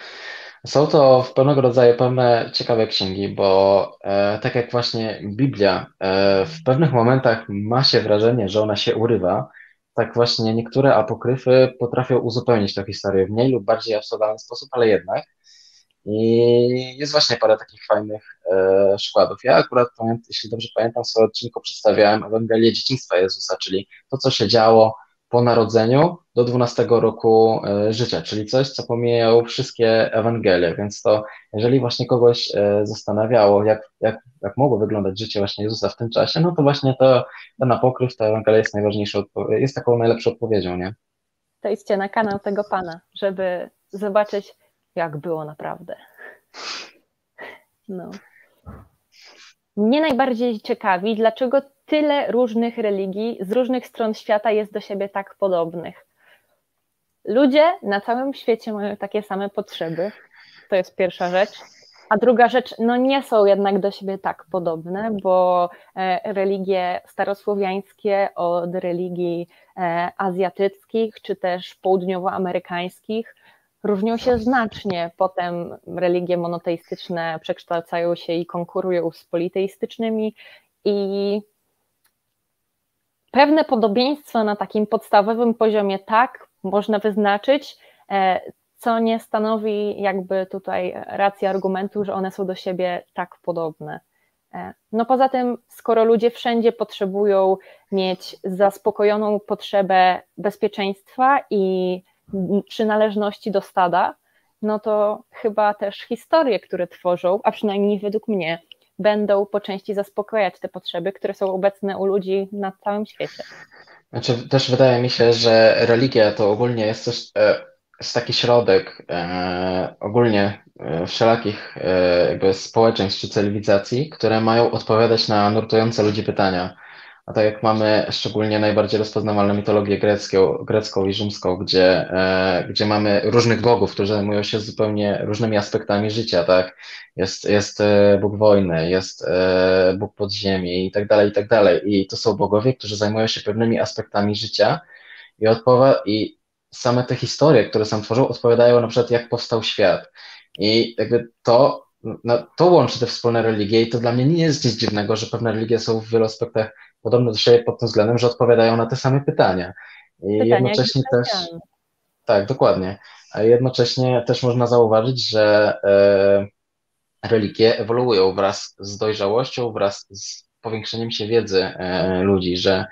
Są to w pewnego rodzaju pewne ciekawe księgi, bo e, tak jak właśnie Biblia e, w pewnych momentach ma się wrażenie, że ona się urywa, tak właśnie niektóre apokryfy potrafią uzupełnić tę historię w mniej lub bardziej absurdalny sposób, ale jednak. I jest właśnie parę takich fajnych e, przykładów. Ja akurat, jeśli dobrze pamiętam, w swoim odcinku przedstawiałem Ewangelię dzieciństwa Jezusa, czyli to, co się działo po narodzeniu do 12 roku e, życia, czyli coś, co pomijało wszystkie Ewangelie, więc to jeżeli właśnie kogoś e, zastanawiało, jak, jak, jak mogło wyglądać życie właśnie Jezusa w tym czasie, no to właśnie to, ten apokryf, ta Ewangelia jest najważniejszą, jest taką najlepszą odpowiedzią, nie? To idźcie na kanał tego Pana, żeby zobaczyć, jak było naprawdę. No. Mnie najbardziej ciekawi, dlaczego tyle różnych religii z różnych stron świata jest do siebie tak podobnych. Ludzie na całym świecie mają takie same potrzeby. To jest pierwsza rzecz. A druga rzecz, no nie są jednak do siebie tak podobne, bo e, religie starosłowiańskie od religii e, azjatyckich czy też południowoamerykańskich różnią się znacznie. Potem religie monoteistyczne przekształcają się i konkurują z politeistycznymi i pewne podobieństwo na takim podstawowym poziomie tak można wyznaczyć, e, co nie stanowi jakby tutaj racji argumentu, że one są do siebie tak podobne. E, no poza tym, skoro ludzie wszędzie potrzebują mieć zaspokojoną potrzebę bezpieczeństwa i przynależności do stada, no to chyba też historie, które tworzą, a przynajmniej według mnie, będą po części zaspokojać te potrzeby, które są obecne u ludzi na całym świecie. Znaczy, też wydaje mi się, że religia to ogólnie jest też e, jest taki środek e, ogólnie e, wszelakich e, jakby społeczeństw czy cywilizacji, które mają odpowiadać na nurtujące ludzi pytania. A tak jak mamy szczególnie najbardziej rozpoznawalną mitologię grecką, grecką i rzymską, gdzie, e, gdzie mamy różnych bogów, którzy zajmują się zupełnie różnymi aspektami życia, tak? Jest, jest e, Bóg wojny, jest e, Bóg podziemi i tak dalej, i tak dalej. I to są bogowie, którzy zajmują się pewnymi aspektami życia i, odpowa- i same te historie, które sam tworzą, odpowiadają na przykład, jak powstał świat. I jakby to, no, to łączy te wspólne religie i to dla mnie nie jest nic dziwnego, że pewne religie są w wielu aspektach podobne do siebie pod tym względem, że odpowiadają na te same pytania. I pytania jednocześnie też. Tak, dokładnie. A jednocześnie też można zauważyć, że e, religie ewoluują wraz z dojrzałością, wraz z powiększeniem się wiedzy e, ludzi, że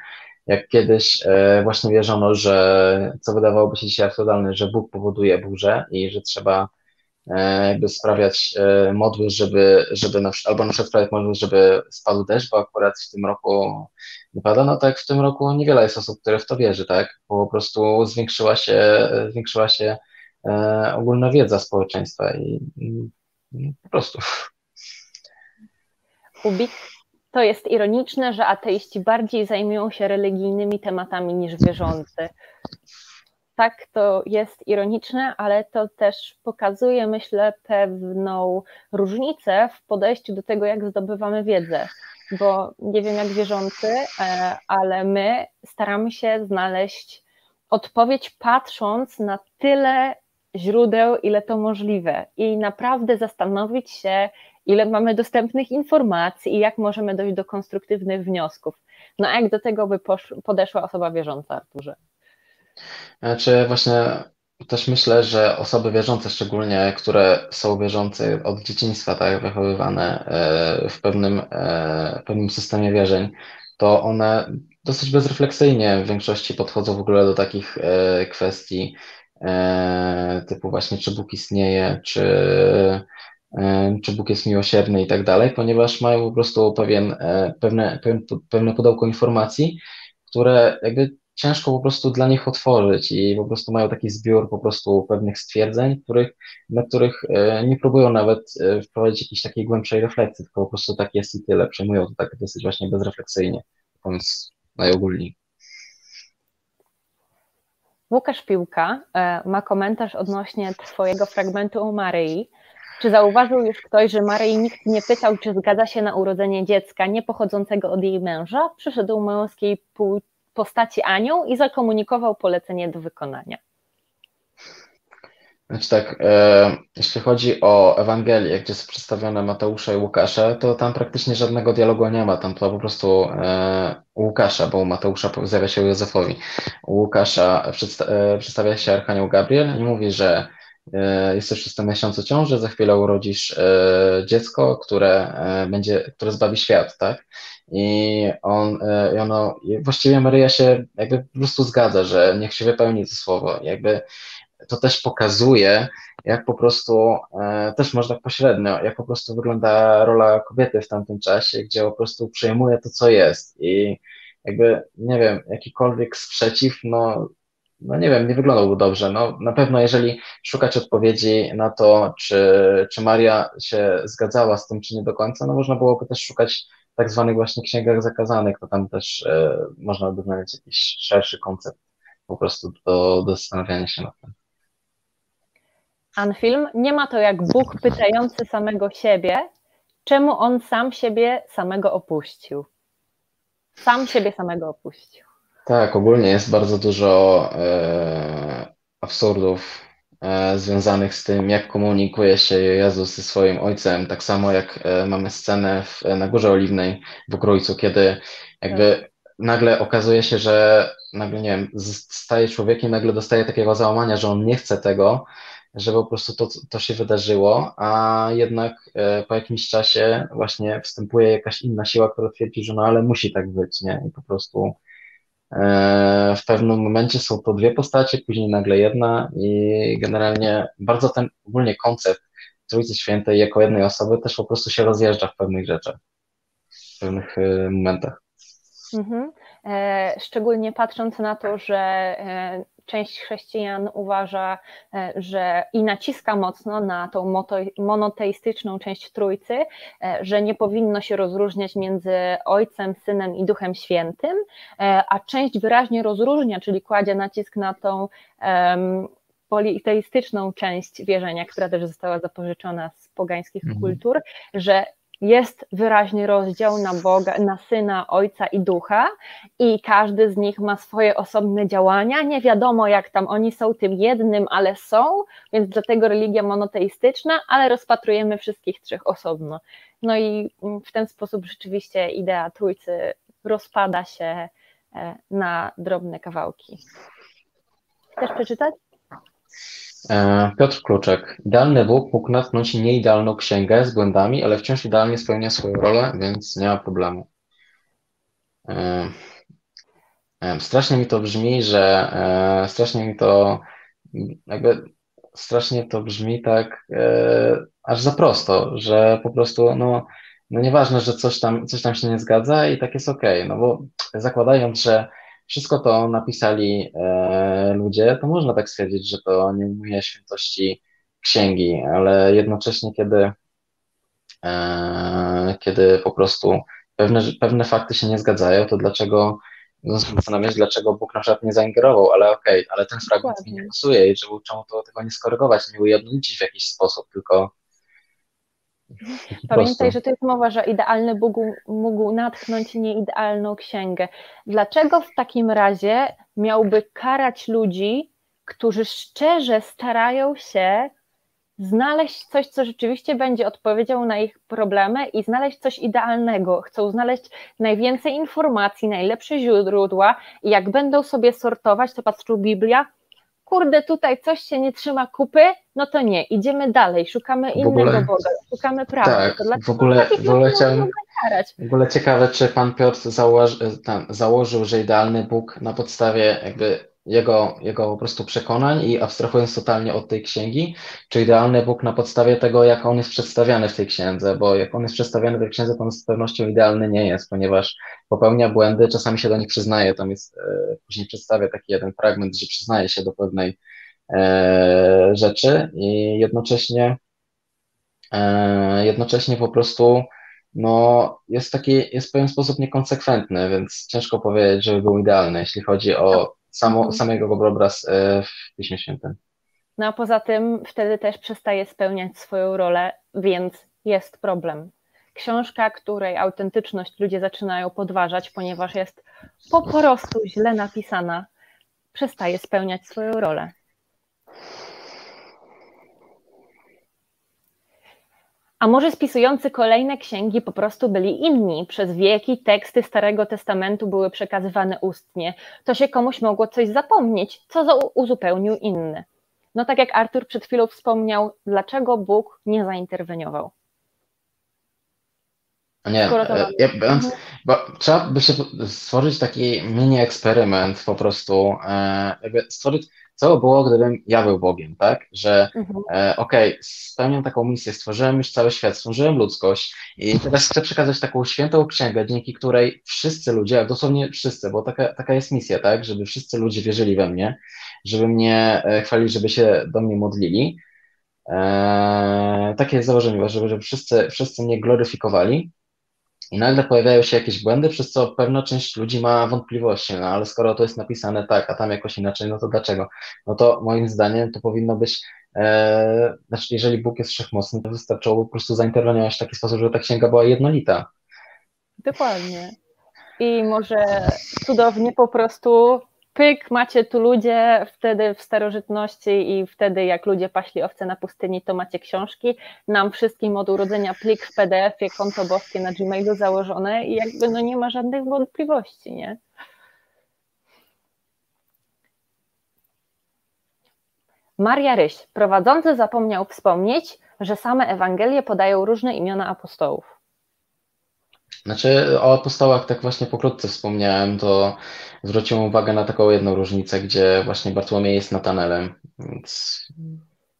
jak kiedyś e, właśnie wierzono, że co wydawałoby się dzisiaj absurdalne, że Bóg powoduje burzę i że trzeba jakby sprawiać e, modły, żeby, żeby na, albo na przykład sprawiać modły, żeby spadł deszcz, bo akurat w tym roku nie pada, no tak w tym roku niewiele jest osób, które w to wierzy, tak, bo po prostu zwiększyła się, zwiększyła się ogólna wiedza społeczeństwa i, i po prostu. Ubik to jest ironiczne, że ateiści bardziej zajmują się religijnymi tematami niż wierzący. Tak, to jest ironiczne, ale to też pokazuje, myślę, pewną różnicę w podejściu do tego, jak zdobywamy wiedzę. Bo nie wiem, jak wierzący, e, ale my staramy się znaleźć odpowiedź, patrząc na tyle źródeł, ile to możliwe, i naprawdę zastanowić się, ile mamy dostępnych informacji i jak możemy dojść do konstruktywnych wniosków. No a jak do tego by podeszła osoba wierząca, Arturze? Znaczy właśnie też myślę, że osoby wierzące, szczególnie które są wierzące od dzieciństwa, tak wychowywane e, w pewnym, e, pewnym systemie wierzeń, to one dosyć bezrefleksyjnie w większości podchodzą w ogóle do takich e, kwestii typu właśnie czy Bóg istnieje, czy czy Bóg jest miłosierny i tak dalej, ponieważ mają po prostu pewien, pewne, pewne pudełko informacji, które jakby ciężko po prostu dla nich otworzyć i po prostu mają taki zbiór po prostu pewnych stwierdzeń, których, na których e, nie próbują nawet e, wprowadzić jakiejś takiej głębszej refleksji, tylko po prostu tak jest i tyle, przejmują to tak dosyć właśnie bezrefleksyjnie, mówiąc najogólniej. Łukasz Piłka ma komentarz odnośnie Twojego fragmentu o Maryi, czy zauważył już ktoś, że Maryi nikt nie pytał, czy zgadza się na urodzenie dziecka nie pochodzącego od jej męża? Przyszedł męskiej postaci anioł i zakomunikował polecenie do wykonania. Znaczy tak, e, jeśli chodzi o Ewangelię, gdzie są przedstawione Mateusza i Łukasza, to tam praktycznie żadnego dialogu nie ma, tam to po prostu e, Łukasza, bo u Mateusza pojawia się Józefowi. U Łukasza przedsta e, przedstawia się Archanioł Gabriel i mówi, że E, jesteś w szóstym miesiącu ciąży, za chwilę urodzisz e, dziecko, które e, będzie, które zbawi świat, tak? I on, i ono, właściwie Maryja się jakby po prostu zgadza, że niech się wypełni to słowo. Jakby to też pokazuje, jak po prostu, też można tak pośrednio, jak po prostu wygląda rola kobiety w tamtym czasie, gdzie po prostu przejmuje to, co jest i jakby, nie wiem, jakikolwiek sprzeciw, no no nie wiem, nie wyglądałby dobrze. No, na pewno jeżeli szukać odpowiedzi na to, czy, czy Maria się zgadzała z tym, czy nie do końca, no można byłoby też szukać tak zwanych właśnie księgach zakazanych, to tam też e, można by znaleźć jakiś szerszy koncept po prostu do, do zastanawiania się nad tym. Anfilm nie ma to jak Bóg pytający samego siebie, czemu on sam siebie samego opuścił. Sam siebie samego opuścił. Tak, ogólnie jest bardzo dużo e, absurdów związanych z tym, jak komunikuje się Jezus ze swoim Ojcem. Tak samo jak e, mamy scenę w, na Górze Oliwnej w Grójcu, kiedy jakby nagle okazuje się, że nagle, nie wiem, staje człowiekiem, nagle dostaje takiego załamania, że on nie chce tego, że po prostu to, to się wydarzyło, a jednak e, po jakimś czasie właśnie wstępuje jakaś inna siła, która twierdzi, że no ale musi tak być, nie? I po prostu e, w pewnym momencie są to dwie postacie, później nagle jedna i generalnie bardzo ten ogólnie koncept Trójcy Świętej jako jednej osoby też po prostu się rozjeżdża w pewnych rzeczach, w pewnych e, momentach. Mhm. E, szczególnie patrząc na to, że e, część chrześcijan uważa, e, że i naciska mocno na tą monoteistyczną część Trójcy, że nie powinno się rozróżniać między Ojcem, Synem i Duchem Świętym, a część wyraźnie rozróżnia, czyli kładzie nacisk na tą politeistyczną część wierzenia, która też została zapożyczona z pogańskich mhm. kultur, że jest wyraźny rozdział na Boga, na Syna, Ojca i Ducha i każdy z nich ma swoje osobne działania. Nie wiadomo, jak tam oni są tym jednym, ale są, więc dlatego religia monoteistyczna, ale rozpatrujemy wszystkich trzech osobno. No i w ten sposób rzeczywiście idea Trójcy rozpada się e, na drobne kawałki. Chcesz przeczytać? E, Piotr Kluczek. Idealny Bóg mógł natknąć nieidealną księgę z błędami, ale wciąż idealnie spełnia swoją rolę, więc nie ma problemu. E, e, strasznie mi to brzmi, że strasznie mi to jakby strasznie to brzmi tak aż za prosto, że po prostu no, no nieważne, że coś tam, coś tam się nie zgadza i tak jest okay, no bo zakładając, że wszystko to napisali e, ludzie, to można tak stwierdzić, że to nie ujmuje świętości księgi, ale jednocześnie, kiedy, e, kiedy po prostu pewne, pewne fakty się nie zgadzają, to dlaczego zastanawiać, dlaczego Bóg na przykład nie zaingerował, ale okej, okay, ale ten fragment mi nie pasuje i czemu, czemu to tego nie skorygować, nie ujednolicić w jakiś sposób, tylko Pamiętaj, że to jest mowa, że idealny Bóg mógł natchnąć nieidealną księgę. Dlaczego w takim razie miałby karać ludzi, którzy szczerze starają się znaleźć coś, co rzeczywiście będzie odpowiedzią na ich problemy i znaleźć coś idealnego. Chcą znaleźć najwięcej informacji, najlepsze źródła i jak będą sobie sortować, to patrzą Biblia, kurde, tutaj coś się nie trzyma kupy, no to nie, idziemy dalej, szukamy innego ogóle, Boga, szukamy prawa. Tak, w ogóle, w ogóle chciałem, w ogóle ciekawe, czy pan Piotr założy, tam, założył, że idealny Bóg na podstawie jakby jego, jego po prostu przekonań i abstrahując totalnie od tej księgi, czy idealny Bóg na podstawie tego, jak on jest przedstawiany w tej księdze, bo jak on jest przedstawiany w tej księdze, to on z pewnością idealny nie jest, ponieważ popełnia błędy, czasami się do nich przyznaje, tam jest, e, później przedstawia taki jeden fragment, że przyznaje się do pewnej e, rzeczy i jednocześnie e, jednocześnie po prostu no, jest taki, jest w pewien sposób niekonsekwentny, więc ciężko powiedzieć, żeby był idealny, jeśli chodzi o samo, mhm. samego obraz e, w Piśmie Świętym. No a poza tym wtedy też przestaje spełniać swoją rolę, więc jest problem. Książka, której autentyczność ludzie zaczynają podważać, ponieważ jest po prostu źle napisana, przestaje spełniać swoją rolę. A może spisujący kolejne księgi po prostu byli inni? Przez wieki teksty Starego Testamentu były przekazywane ustnie. To się komuś mogło coś zapomnieć, co uzupełnił inny. No tak jak Artur przed chwilą wspomniał, dlaczego Bóg nie zainterweniował? Nie. E, ja, mhm. bo trzeba by się stworzyć taki mini eksperyment po prostu, e, jakby stworzyć co było, gdybym ja był Bogiem, tak? Że mhm. e, okej, okay, spełniam taką misję, stworzyłem już cały świat, stworzyłem ludzkość i teraz chcę przekazać taką świętą księgę, dzięki której wszyscy ludzie, dosłownie wszyscy, bo taka, taka jest misja, tak? Żeby wszyscy ludzie wierzyli we mnie, żeby mnie e, chwalili, żeby się do mnie modlili. E, takie jest założenie, żeby, żeby wszyscy, wszyscy mnie gloryfikowali. I nagle pojawiają się jakieś błędy, przez co pewna część ludzi ma wątpliwości, no ale skoro to jest napisane tak, a tam jakoś inaczej, no to dlaczego? No to moim zdaniem to powinno być, e, znaczy jeżeli Bóg jest wszechmocny, to wystarczyło po prostu zainterweniować w taki sposób, żeby ta księga była jednolita. Dokładnie. I może cudownie po prostu pyk, macie tu ludzie wtedy w starożytności i wtedy jak ludzie paśli owce na pustyni, to macie książki, nam wszystkim od urodzenia plik w PDF-ie, konto boskie na Gmailu założone i jakby no nie ma żadnych wątpliwości, nie? Maria Ryś, prowadzący zapomniał wspomnieć, że same Ewangelie podają różne imiona apostołów. Znaczy o apostołach tak właśnie pokrótce wspomniałem, to zwróciłem uwagę na taką jedną różnicę, gdzie właśnie Bartłomiej jest Natanelem, więc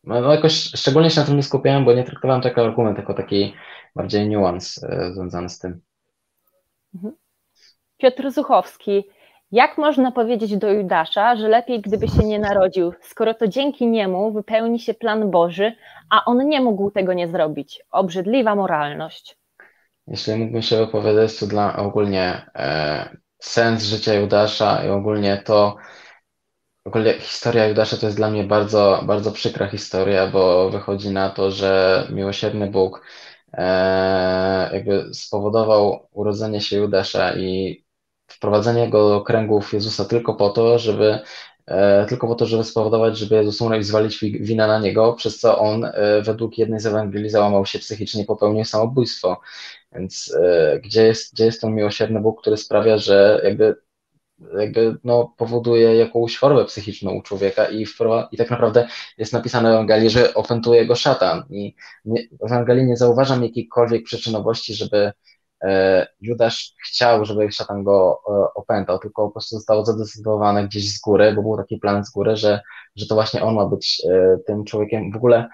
no, no jakoś szczególnie się na tym nie skupiałem, bo nie traktowałem tego argument jako taki bardziej niuans e, związany z tym. Mhm. Piotr Zuchowski, jak można powiedzieć do Judasza, że lepiej gdyby się nie narodził, skoro to dzięki niemu wypełni się plan Boży, a on nie mógł tego nie zrobić? Obrzydliwa moralność. Jeśli mógłbym się wypowiedzieć, to dla ogólnie e, sens życia Judasza i ogólnie to, ogólnie historia Judasza to jest dla mnie bardzo, bardzo przykra historia, bo wychodzi na to, że miłosierny Bóg e, jakby spowodował urodzenie się Judasza i wprowadzenie go do kręgów Jezusa tylko po to, żeby e, tylko po to, żeby spowodować, żeby Jezus umarł i zwalić winę na niego, przez co on e, według jednej z Ewangelii załamał się psychicznie popełnił samobójstwo. Więc e, gdzie jest, gdzie jest ten miłosierny Bóg, który sprawia, że jakby, jakby no, powoduje jakąś chorobę psychiczną u człowieka i, i tak naprawdę jest napisane w Ewangelii, że opętuje go szatan. I nie, w Ewangelii nie zauważam jakiejkolwiek przyczynowości, żeby E, Judasz chciał, żeby szatan go e, opętał, tylko po prostu zostało zadecydowane gdzieś z góry, bo był taki plan z góry, że, że to właśnie on ma być tym człowiekiem. W ogóle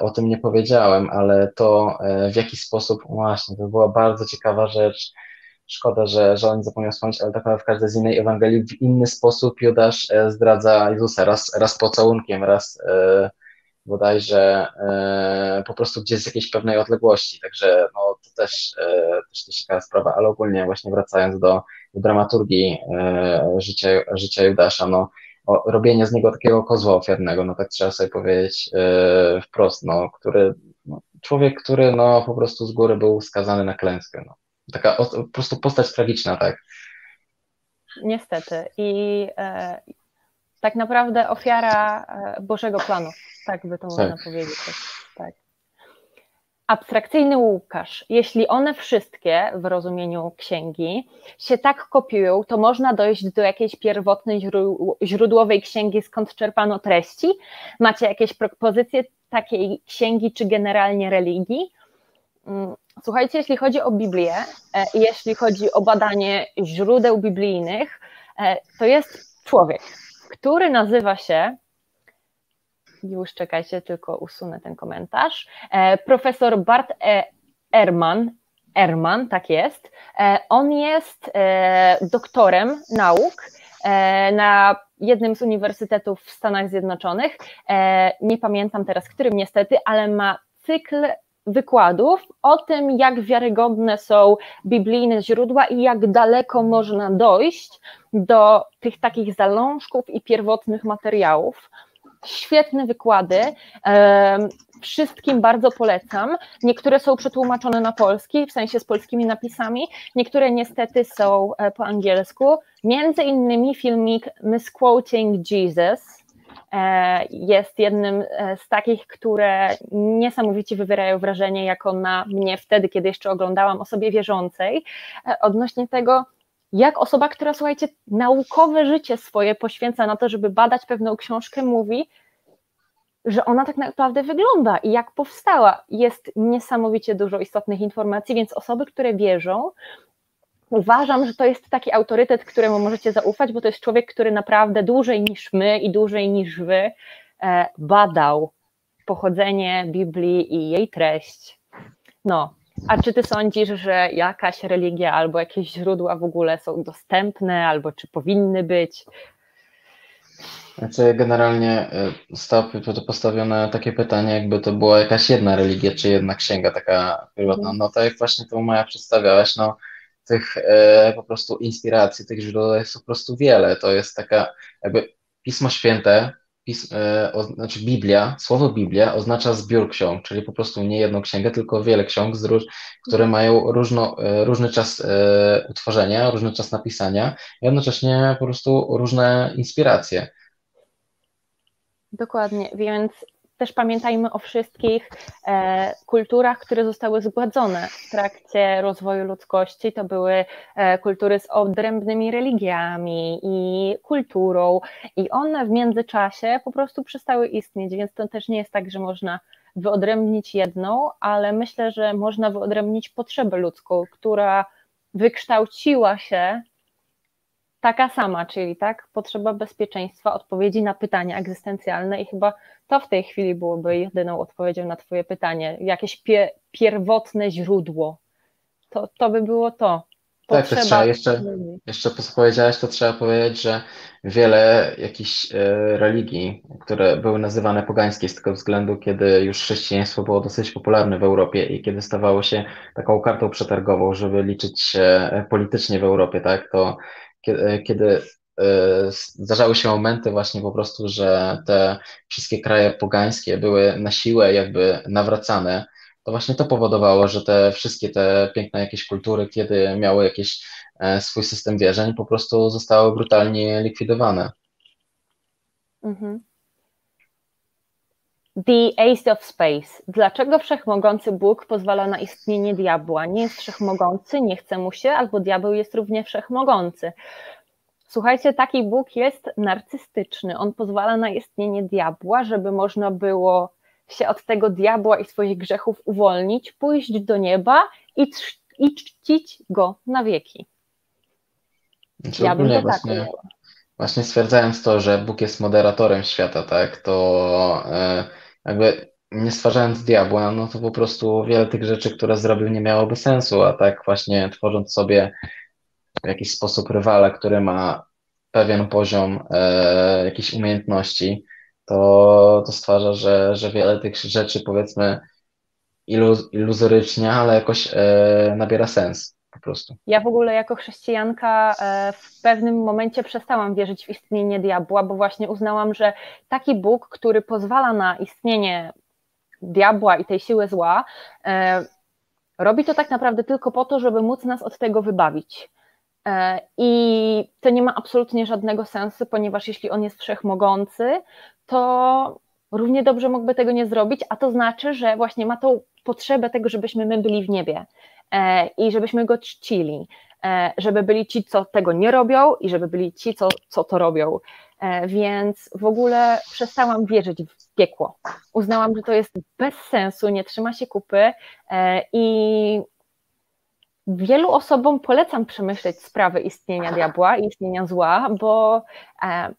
o tym nie powiedziałem, ale to w jaki sposób, właśnie, to była bardzo ciekawa rzecz. Szkoda, że, że zapomniał wspomnieć, ale tak naprawdę w każdej z innej Ewangelii w inny sposób Judasz zdradza Jezusa, raz, raz pocałunkiem, raz bodajże e, po prostu gdzieś z jakiejś pewnej odległości, także no, to też, e, też ciekawa sprawa, ale ogólnie właśnie wracając do, do dramaturgii e, życia, życia Judasza, no, o, robienie z niego takiego kozła ofiarnego, no tak trzeba sobie powiedzieć e, wprost, no, który, no, człowiek, który no, po prostu z góry był skazany na klęskę, no. Taka o, po prostu postać tragiczna, tak. Niestety i e, tak naprawdę ofiara e, Bożego planu. Tak by to tak. można powiedzieć. Tak. Abstrakcyjny Łukasz. Jeśli one wszystkie w rozumieniu księgi się tak kopiują, to można dojść do jakiejś pierwotnej źródłowej księgi, skąd czerpano treści. Macie jakieś propozycje takiej księgi, czy generalnie religii? Mm, słuchajcie, jeśli chodzi o Biblię, e, jeśli chodzi o badanie źródeł biblijnych, e, to jest człowiek, który nazywa się już czekajcie, tylko usunę ten komentarz. E, profesor Bart e. Erman, Erman, tak jest. E, on jest doktorem nauk na jednym z uniwersytetów w Stanach Zjednoczonych. Nie pamiętam teraz, którym niestety, ale ma cykl wykładów o tym, jak wiarygodne są biblijne źródła i jak daleko można dojść do tych takich zalążków i pierwotnych materiałów świetne wykłady. Wszystkim bardzo polecam. Niektóre są przetłumaczone na polski, w sensie z polskimi napisami, niektóre niestety są e, po angielsku. Między innymi filmik Misquoting Jesus e, jest jednym e, z takich, które niesamowicie wywierają wrażenie jako na mnie wtedy, kiedy jeszcze oglądałam osobie wierzącej, odnośnie tego, jak osoba, która, słuchajcie, naukowe życie swoje poświęca na to, żeby badać pewną książkę, mówi, że ona tak naprawdę wygląda i jak powstała. Jest niesamowicie dużo istotnych informacji, więc osoby, które wierzą, uważam, że to jest taki autorytet, któremu możecie zaufać, bo to jest człowiek, który naprawdę dłużej niż my i dłużej niż wy e, badał pochodzenie Biblii i jej treść. No, a czy ty sądzisz, że jakaś religia albo jakieś źródła w ogóle są dostępne, albo czy powinny być? Znaczy, generalnie zostało postawione takie pytanie, jakby to była jakaś jedna religia, czy jedna księga taka prywatna. No tak jak właśnie to Maja przedstawiałaś, no tych e, po prostu inspiracji, tych źródeł jest po prostu wiele. To jest taka jakby Pismo Święte E, znaczy Biblia, słowo Biblia oznacza zbiór ksiąg, czyli po prostu nie jedną księgę, tylko wiele ksiąg, róż, które mhm. mają różno, e, różny czas e, utworzenia, różny czas napisania i jednocześnie po prostu różne inspiracje. Dokładnie, więc też pamiętajmy o wszystkich e, kulturach, które zostały zgładzone w trakcie rozwoju ludzkości. To były e, kultury z odrębnymi religiami i kulturą, i one w międzyczasie po prostu przestały istnieć, więc to też nie jest tak, że można wyodrębnić jedną, ale myślę, że można wyodrębnić potrzebę ludzką, która wykształciła się taka sama, czyli tak, potrzeba bezpieczeństwa, odpowiedzi na pytania egzystencjalne i chyba to w tej chwili byłoby jedyną odpowiedzią na Twoje pytanie, jakieś pie, pierwotne źródło. To, to by było to. Potrzeba... Tak, to trzeba jeszcze, jeszcze co powiedziałeś, to trzeba powiedzieć, że wiele jakichś e, religii, które były nazywane pogańskie z tego względu, kiedy już chrześcijaństwo było dosyć popularne w Europie i kiedy stawało się taką kartą przetargową, żeby liczyć się politycznie w Europie, tak, to kiedy, kiedy zdarzały się momenty właśnie po prostu, że te wszystkie kraje pogańskie były na siłę jakby nawracane, to właśnie to powodowało, że te wszystkie te piękne jakieś kultury, kiedy miały jakiś e, swój system wierzeń, po prostu zostały brutalnie likwidowane. Mhm. The Ace of Space. Dlaczego wszechmogący Bóg pozwala na istnienie diabła? Nie jest wszechmogący, nie chce mu się, albo diabeł jest równie wszechmogący. Słuchajcie, taki Bóg jest narcystyczny. On pozwala na istnienie diabła, żeby można było się od tego diabła i swoich grzechów uwolnić, pójść do nieba i, i czcić go na wieki. Znaczy, ja bym to tak właśnie, tak właśnie stwierdzając to, że Bóg jest moderatorem świata, tak, to e, jakby nie stwarzając diabła, no to po prostu wiele tych rzeczy, które zrobił, nie miałoby sensu, a tak właśnie tworząc sobie w jakiś sposób rywala, który ma pewien poziom e, jakichś umiejętności, to, to stwarza, że, że wiele tych rzeczy, powiedzmy, iluz, iluzorycznie, ale jakoś e, nabiera sens po prostu. Ja w ogóle jako chrześcijanka e, w pewnym momencie przestałam wierzyć w istnienie diabła, bo właśnie uznałam, że taki Bóg, który pozwala na istnienie diabła i tej siły zła, e, robi to tak naprawdę tylko po to, żeby móc nas od tego wybawić. E, I to nie ma absolutnie żadnego sensu, ponieważ jeśli on jest wszechmogący, to równie dobrze mógłby tego nie zrobić, a to znaczy, że właśnie ma tą potrzebę tego, żebyśmy my byli w niebie i żebyśmy go czcili, e, żeby byli ci, co tego nie robią i żeby byli ci, co, co to robią. Więc w ogóle przestałam wierzyć w piekło. Uznałam, że to jest bez sensu, nie trzyma się kupy i wielu osobom polecam przemyśleć sprawę istnienia diabła i istnienia zła, bo e,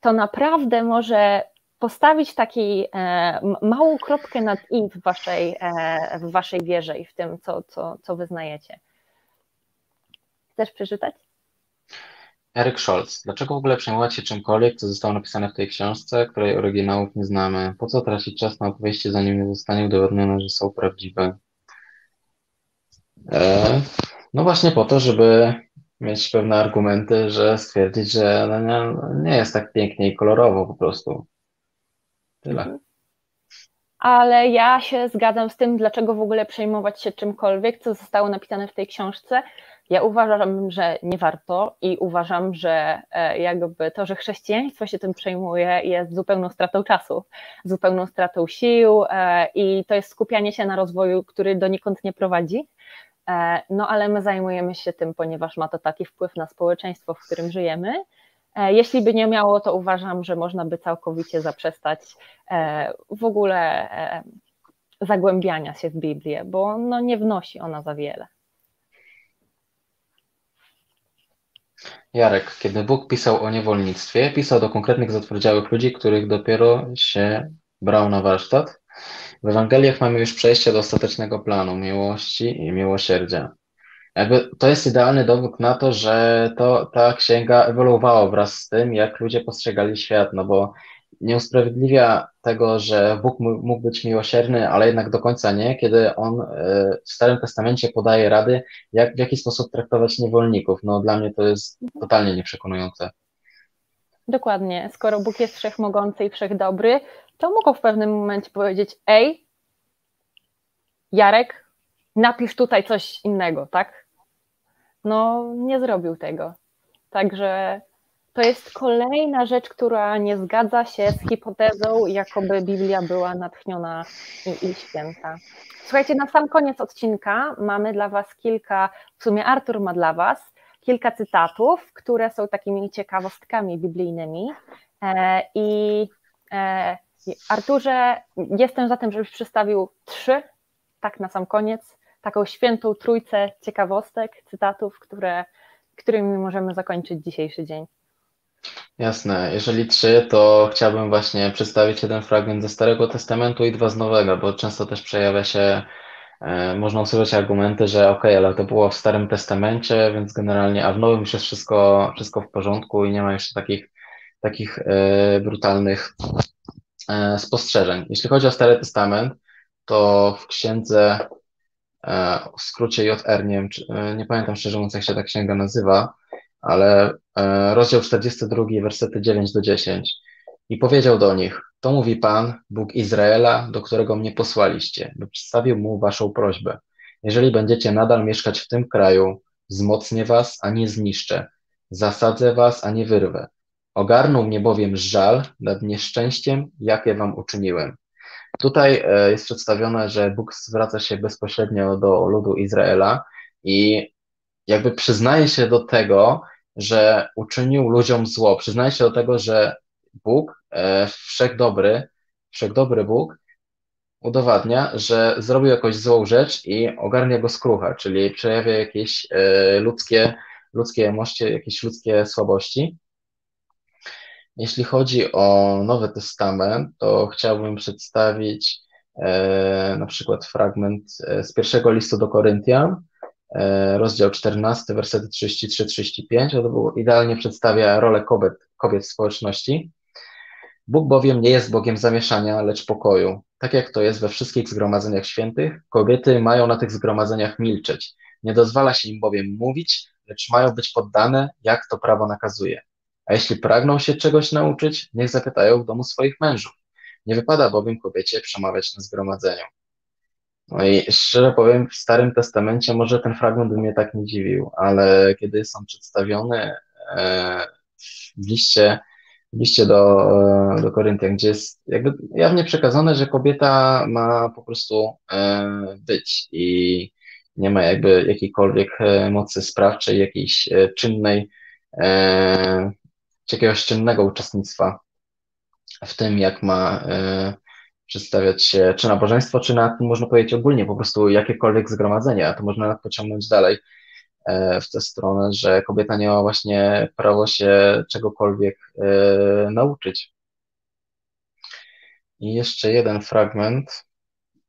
to naprawdę może postawić taki e, małą kropkę nad i w waszej, e, w waszej wierze i w tym, co, co, co wyznajecie. Chcesz przeczytać? Eryk Scholz. Dlaczego w ogóle przejmować się czymkolwiek, co zostało napisane w tej książce, której oryginałów nie znamy? Po co tracić czas na opowieści, zanim nie zostanie udowodnione, że są prawdziwe? E, no właśnie po to, żeby mieć pewne argumenty, że stwierdzić, że nie, nie jest tak pięknie i kolorowo po prostu. Tyle. Mhm. Ale ja się zgadzam z tym, dlaczego w ogóle przejmować się czymkolwiek, co zostało napisane w tej książce. Ja uważam, że nie warto i uważam, że e, jakby to, że chrześcijaństwo się tym przejmuje, jest zupełną stratą czasu, zupełną stratą sił e, i to jest skupianie się na rozwoju, który donikąd nie prowadzi. E, no ale my zajmujemy się tym, ponieważ ma to taki wpływ na społeczeństwo, w którym żyjemy. E, jeśli by nie miało, to uważam, że można by całkowicie zaprzestać e, w ogóle zagłębiania się w Biblię, bo no nie wnosi ona za wiele. Jarek, kiedy Bóg pisał o niewolnictwie, pisał do konkretnych zatwardziałych ludzi, których dopiero się brał na warsztat, w Ewangeliach mamy już przejście do ostatecznego planu miłości i miłosierdzia. Jakby to jest idealny dowód na to, że to, ta księga ewoluowała wraz z tym, jak ludzie postrzegali świat, no bo nie usprawiedliwia tego, że Bóg mógł być miłosierny, ale jednak do końca nie, kiedy on e, w Starym Testamencie podaje rady, jak, w jaki sposób traktować niewolników. No dla mnie to jest totalnie nieprzekonujące. Dokładnie. Skoro Bóg jest wszechmogący i wszechdobry, to mogą w pewnym momencie powiedzieć: Ej, Jarek, napisz tutaj coś innego, tak? No, nie zrobił tego. Także to jest kolejna rzecz, która nie zgadza się z hipotezą, jakoby Biblia była natchniona i, i święta. Słuchajcie, na sam koniec odcinka mamy dla Was kilka, w sumie Artur ma dla Was kilka cytatów, które są takimi ciekawostkami biblijnymi. E, I e, Arturze, jestem za tym, żebyś przedstawił trzy, tak na sam koniec, taką świętą trójcę ciekawostek, cytatów, które, którymi możemy zakończyć dzisiejszy dzień. Jasne. Jeżeli trzy, to chciałbym właśnie przedstawić jeden fragment ze Starego Testamentu i dwa z Nowego, bo często też przejawia się, e, można usłyszeć argumenty, że ok, ale to było w Starym Testamencie, więc generalnie, a w Nowym już jest wszystko, wszystko w porządku i nie ma jeszcze takich, takich e, brutalnych e, spostrzeżeń. Jeśli chodzi o Stary Testament, to w księdze, w skrócie JR, nie, wiem, czy, e, nie pamiętam szczerze mówiąc, jak się ta księga nazywa, ale e, rozdział 42, wersety 9 do 10. I powiedział do nich, to mówi Pan, Bóg Izraela, do którego mnie posłaliście, by przedstawił mu waszą prośbę. Jeżeli będziecie nadal mieszkać w tym kraju, wzmocnię was, a nie zniszczę. Zasadzę was, a nie wyrwę. Ogarnął mnie bowiem żal nad nieszczęściem, jakie wam uczyniłem. Tutaj e, jest przedstawione, że Bóg zwraca się bezpośrednio do ludu Izraela i jakby przyznaje się do tego, że uczynił ludziom zło. Przyznaje się do tego, że Bóg, e, wszechdobry, wszechdobry Bóg, udowadnia, że zrobił jakąś złą rzecz i ogarnia go skrucha, czyli przejawia jakieś e, ludzkie, ludzkie emocje, jakieś ludzkie słabości. Jeśli chodzi o Nowy Testament, to chciałbym przedstawić e, na przykład fragment e, z pierwszego listu do Koryntian, E, rozdział 14, wersety 33-35, to idealnie przedstawia rolę kobiet, kobiet w społeczności. Bóg bowiem nie jest Bogiem zamieszania, lecz pokoju. Tak jak to jest we wszystkich zgromadzeniach świętych, kobiety mają na tych zgromadzeniach milczeć. Nie dozwala się im bowiem mówić, lecz mają być poddane, jak to prawo nakazuje. A jeśli pragną się czegoś nauczyć, niech zapytają w domu swoich mężów. Nie wypada bowiem kobiecie przemawiać na zgromadzeniu. No i szczerze powiem, w Starym Testamencie może ten fragment by mnie tak nie dziwił, ale kiedy są przedstawione w liście, w liście do, e, do Koryntian, gdzie jest jakby jawnie przekazane, że kobieta ma po prostu e, być i nie ma jakby jakiejkolwiek e, mocy sprawczej, jakiejś czynnej, czy jakiegoś czynnego uczestnictwa w tym, jak ma przedstawiać się czy nabożeństwo, czy na, można powiedzieć ogólnie, po prostu jakiekolwiek zgromadzenie, a to można pociągnąć dalej e, w tę stronę, że kobieta nie ma właśnie prawo się czegokolwiek e, nauczyć. I jeszcze jeden fragment.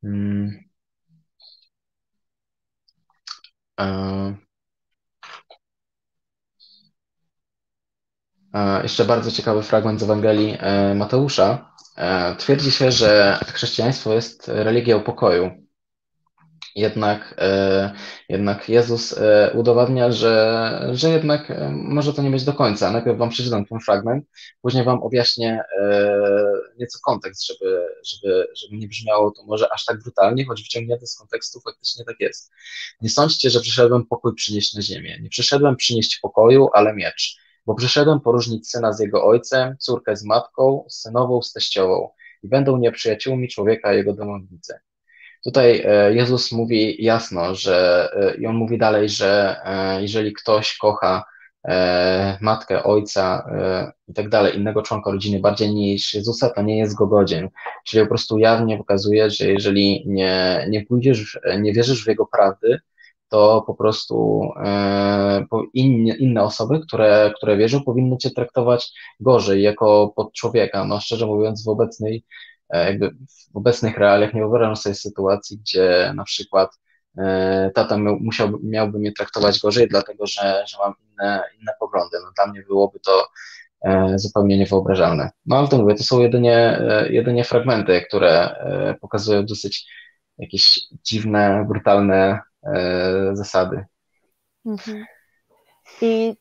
Hmm. Jeszcze bardzo ciekawy fragment z Ewangelii Mateusza, E, twierdzi się, że chrześcijaństwo jest religią pokoju. Jednak, e, jednak Jezus e, udowadnia, że, że jednak może to nie być do końca. Najpierw Wam przeczytam ten fragment, później Wam objaśnię nieco kontekst, żeby, żeby, żeby nie brzmiało to może aż tak brutalnie, choć wyciągnięte z kontekstu faktycznie tak jest. Nie sądźcie, że przyszedłem pokój przynieść na ziemię. Nie przyszedłem przynieść pokoju, ale miecz bo przyszedłem poróżnić syna z jego ojcem, córkę z matką, synową z teściową i będą nieprzyjaciółmi człowieka jego domownicy. Tutaj e, Jezus mówi jasno, że e, i on mówi dalej, że e, jeżeli ktoś kocha matkę, ojca i tak dalej, innego członka rodziny bardziej niż Jezusa, to nie jest go godzien. Czyli po prostu jawnie pokazuje, że jeżeli nie, nie pójdziesz, nie wierzysz w jego prawdy, to po prostu e, inne, inne osoby, które, które wierzą, powinny cię traktować gorzej jako pod człowieka. No szczerze mówiąc, w obecnej, e, jakby w obecnych realiach nie wyobrażam sobie sytuacji, gdzie na przykład e, tata musiałby, miałby mnie traktować gorzej, dlatego że, że mam inne, inne poglądy. No dla mnie byłoby to zupełnie niewyobrażalne. No ale to mówię, to są jedynie, jedynie fragmenty, które pokazują dosyć jakieś dziwne, brutalne zasady. Mhm. I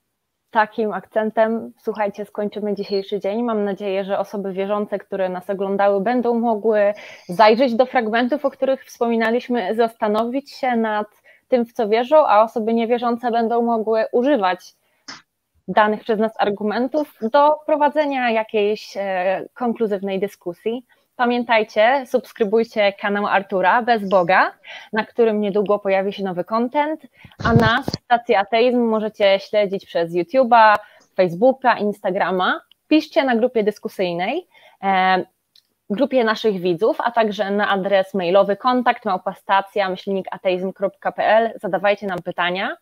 takim akcentem, słuchajcie, skończymy dzisiejszy dzień. Mam nadzieję, że osoby wierzące, które nas oglądały, będą mogły zajrzeć do fragmentów, o których wspominaliśmy, zastanowić się nad tym, w co wierzą, a osoby niewierzące będą mogły używać danych przez nas argumentów do prowadzenia jakiejś e, konkluzywnej dyskusji. Pamiętajcie, subskrybujcie kanał Artura bez Boga, na którym niedługo pojawi się nowy content, a nas, stację Ateizm, możecie śledzić przez YouTube'a, Facebooka, Instagrama. Piszcie na grupie dyskusyjnej, e, grupie naszych widzów, a także na adres mailowy kontakt małpastacja myślnikateizm.pl. Zadawajcie nam pytania.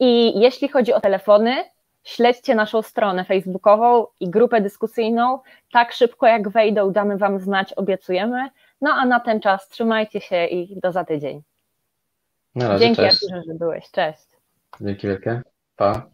I jeśli chodzi o telefony, śledźcie naszą stronę facebookową i grupę dyskusyjną. Tak szybko jak wejdą, damy Wam znać, obiecujemy. No a na ten czas trzymajcie się i do za tydzień. Na razie, Dzięki, cześć. Arturze, że byłeś. Cześć. Dzięki wielkie. Pa.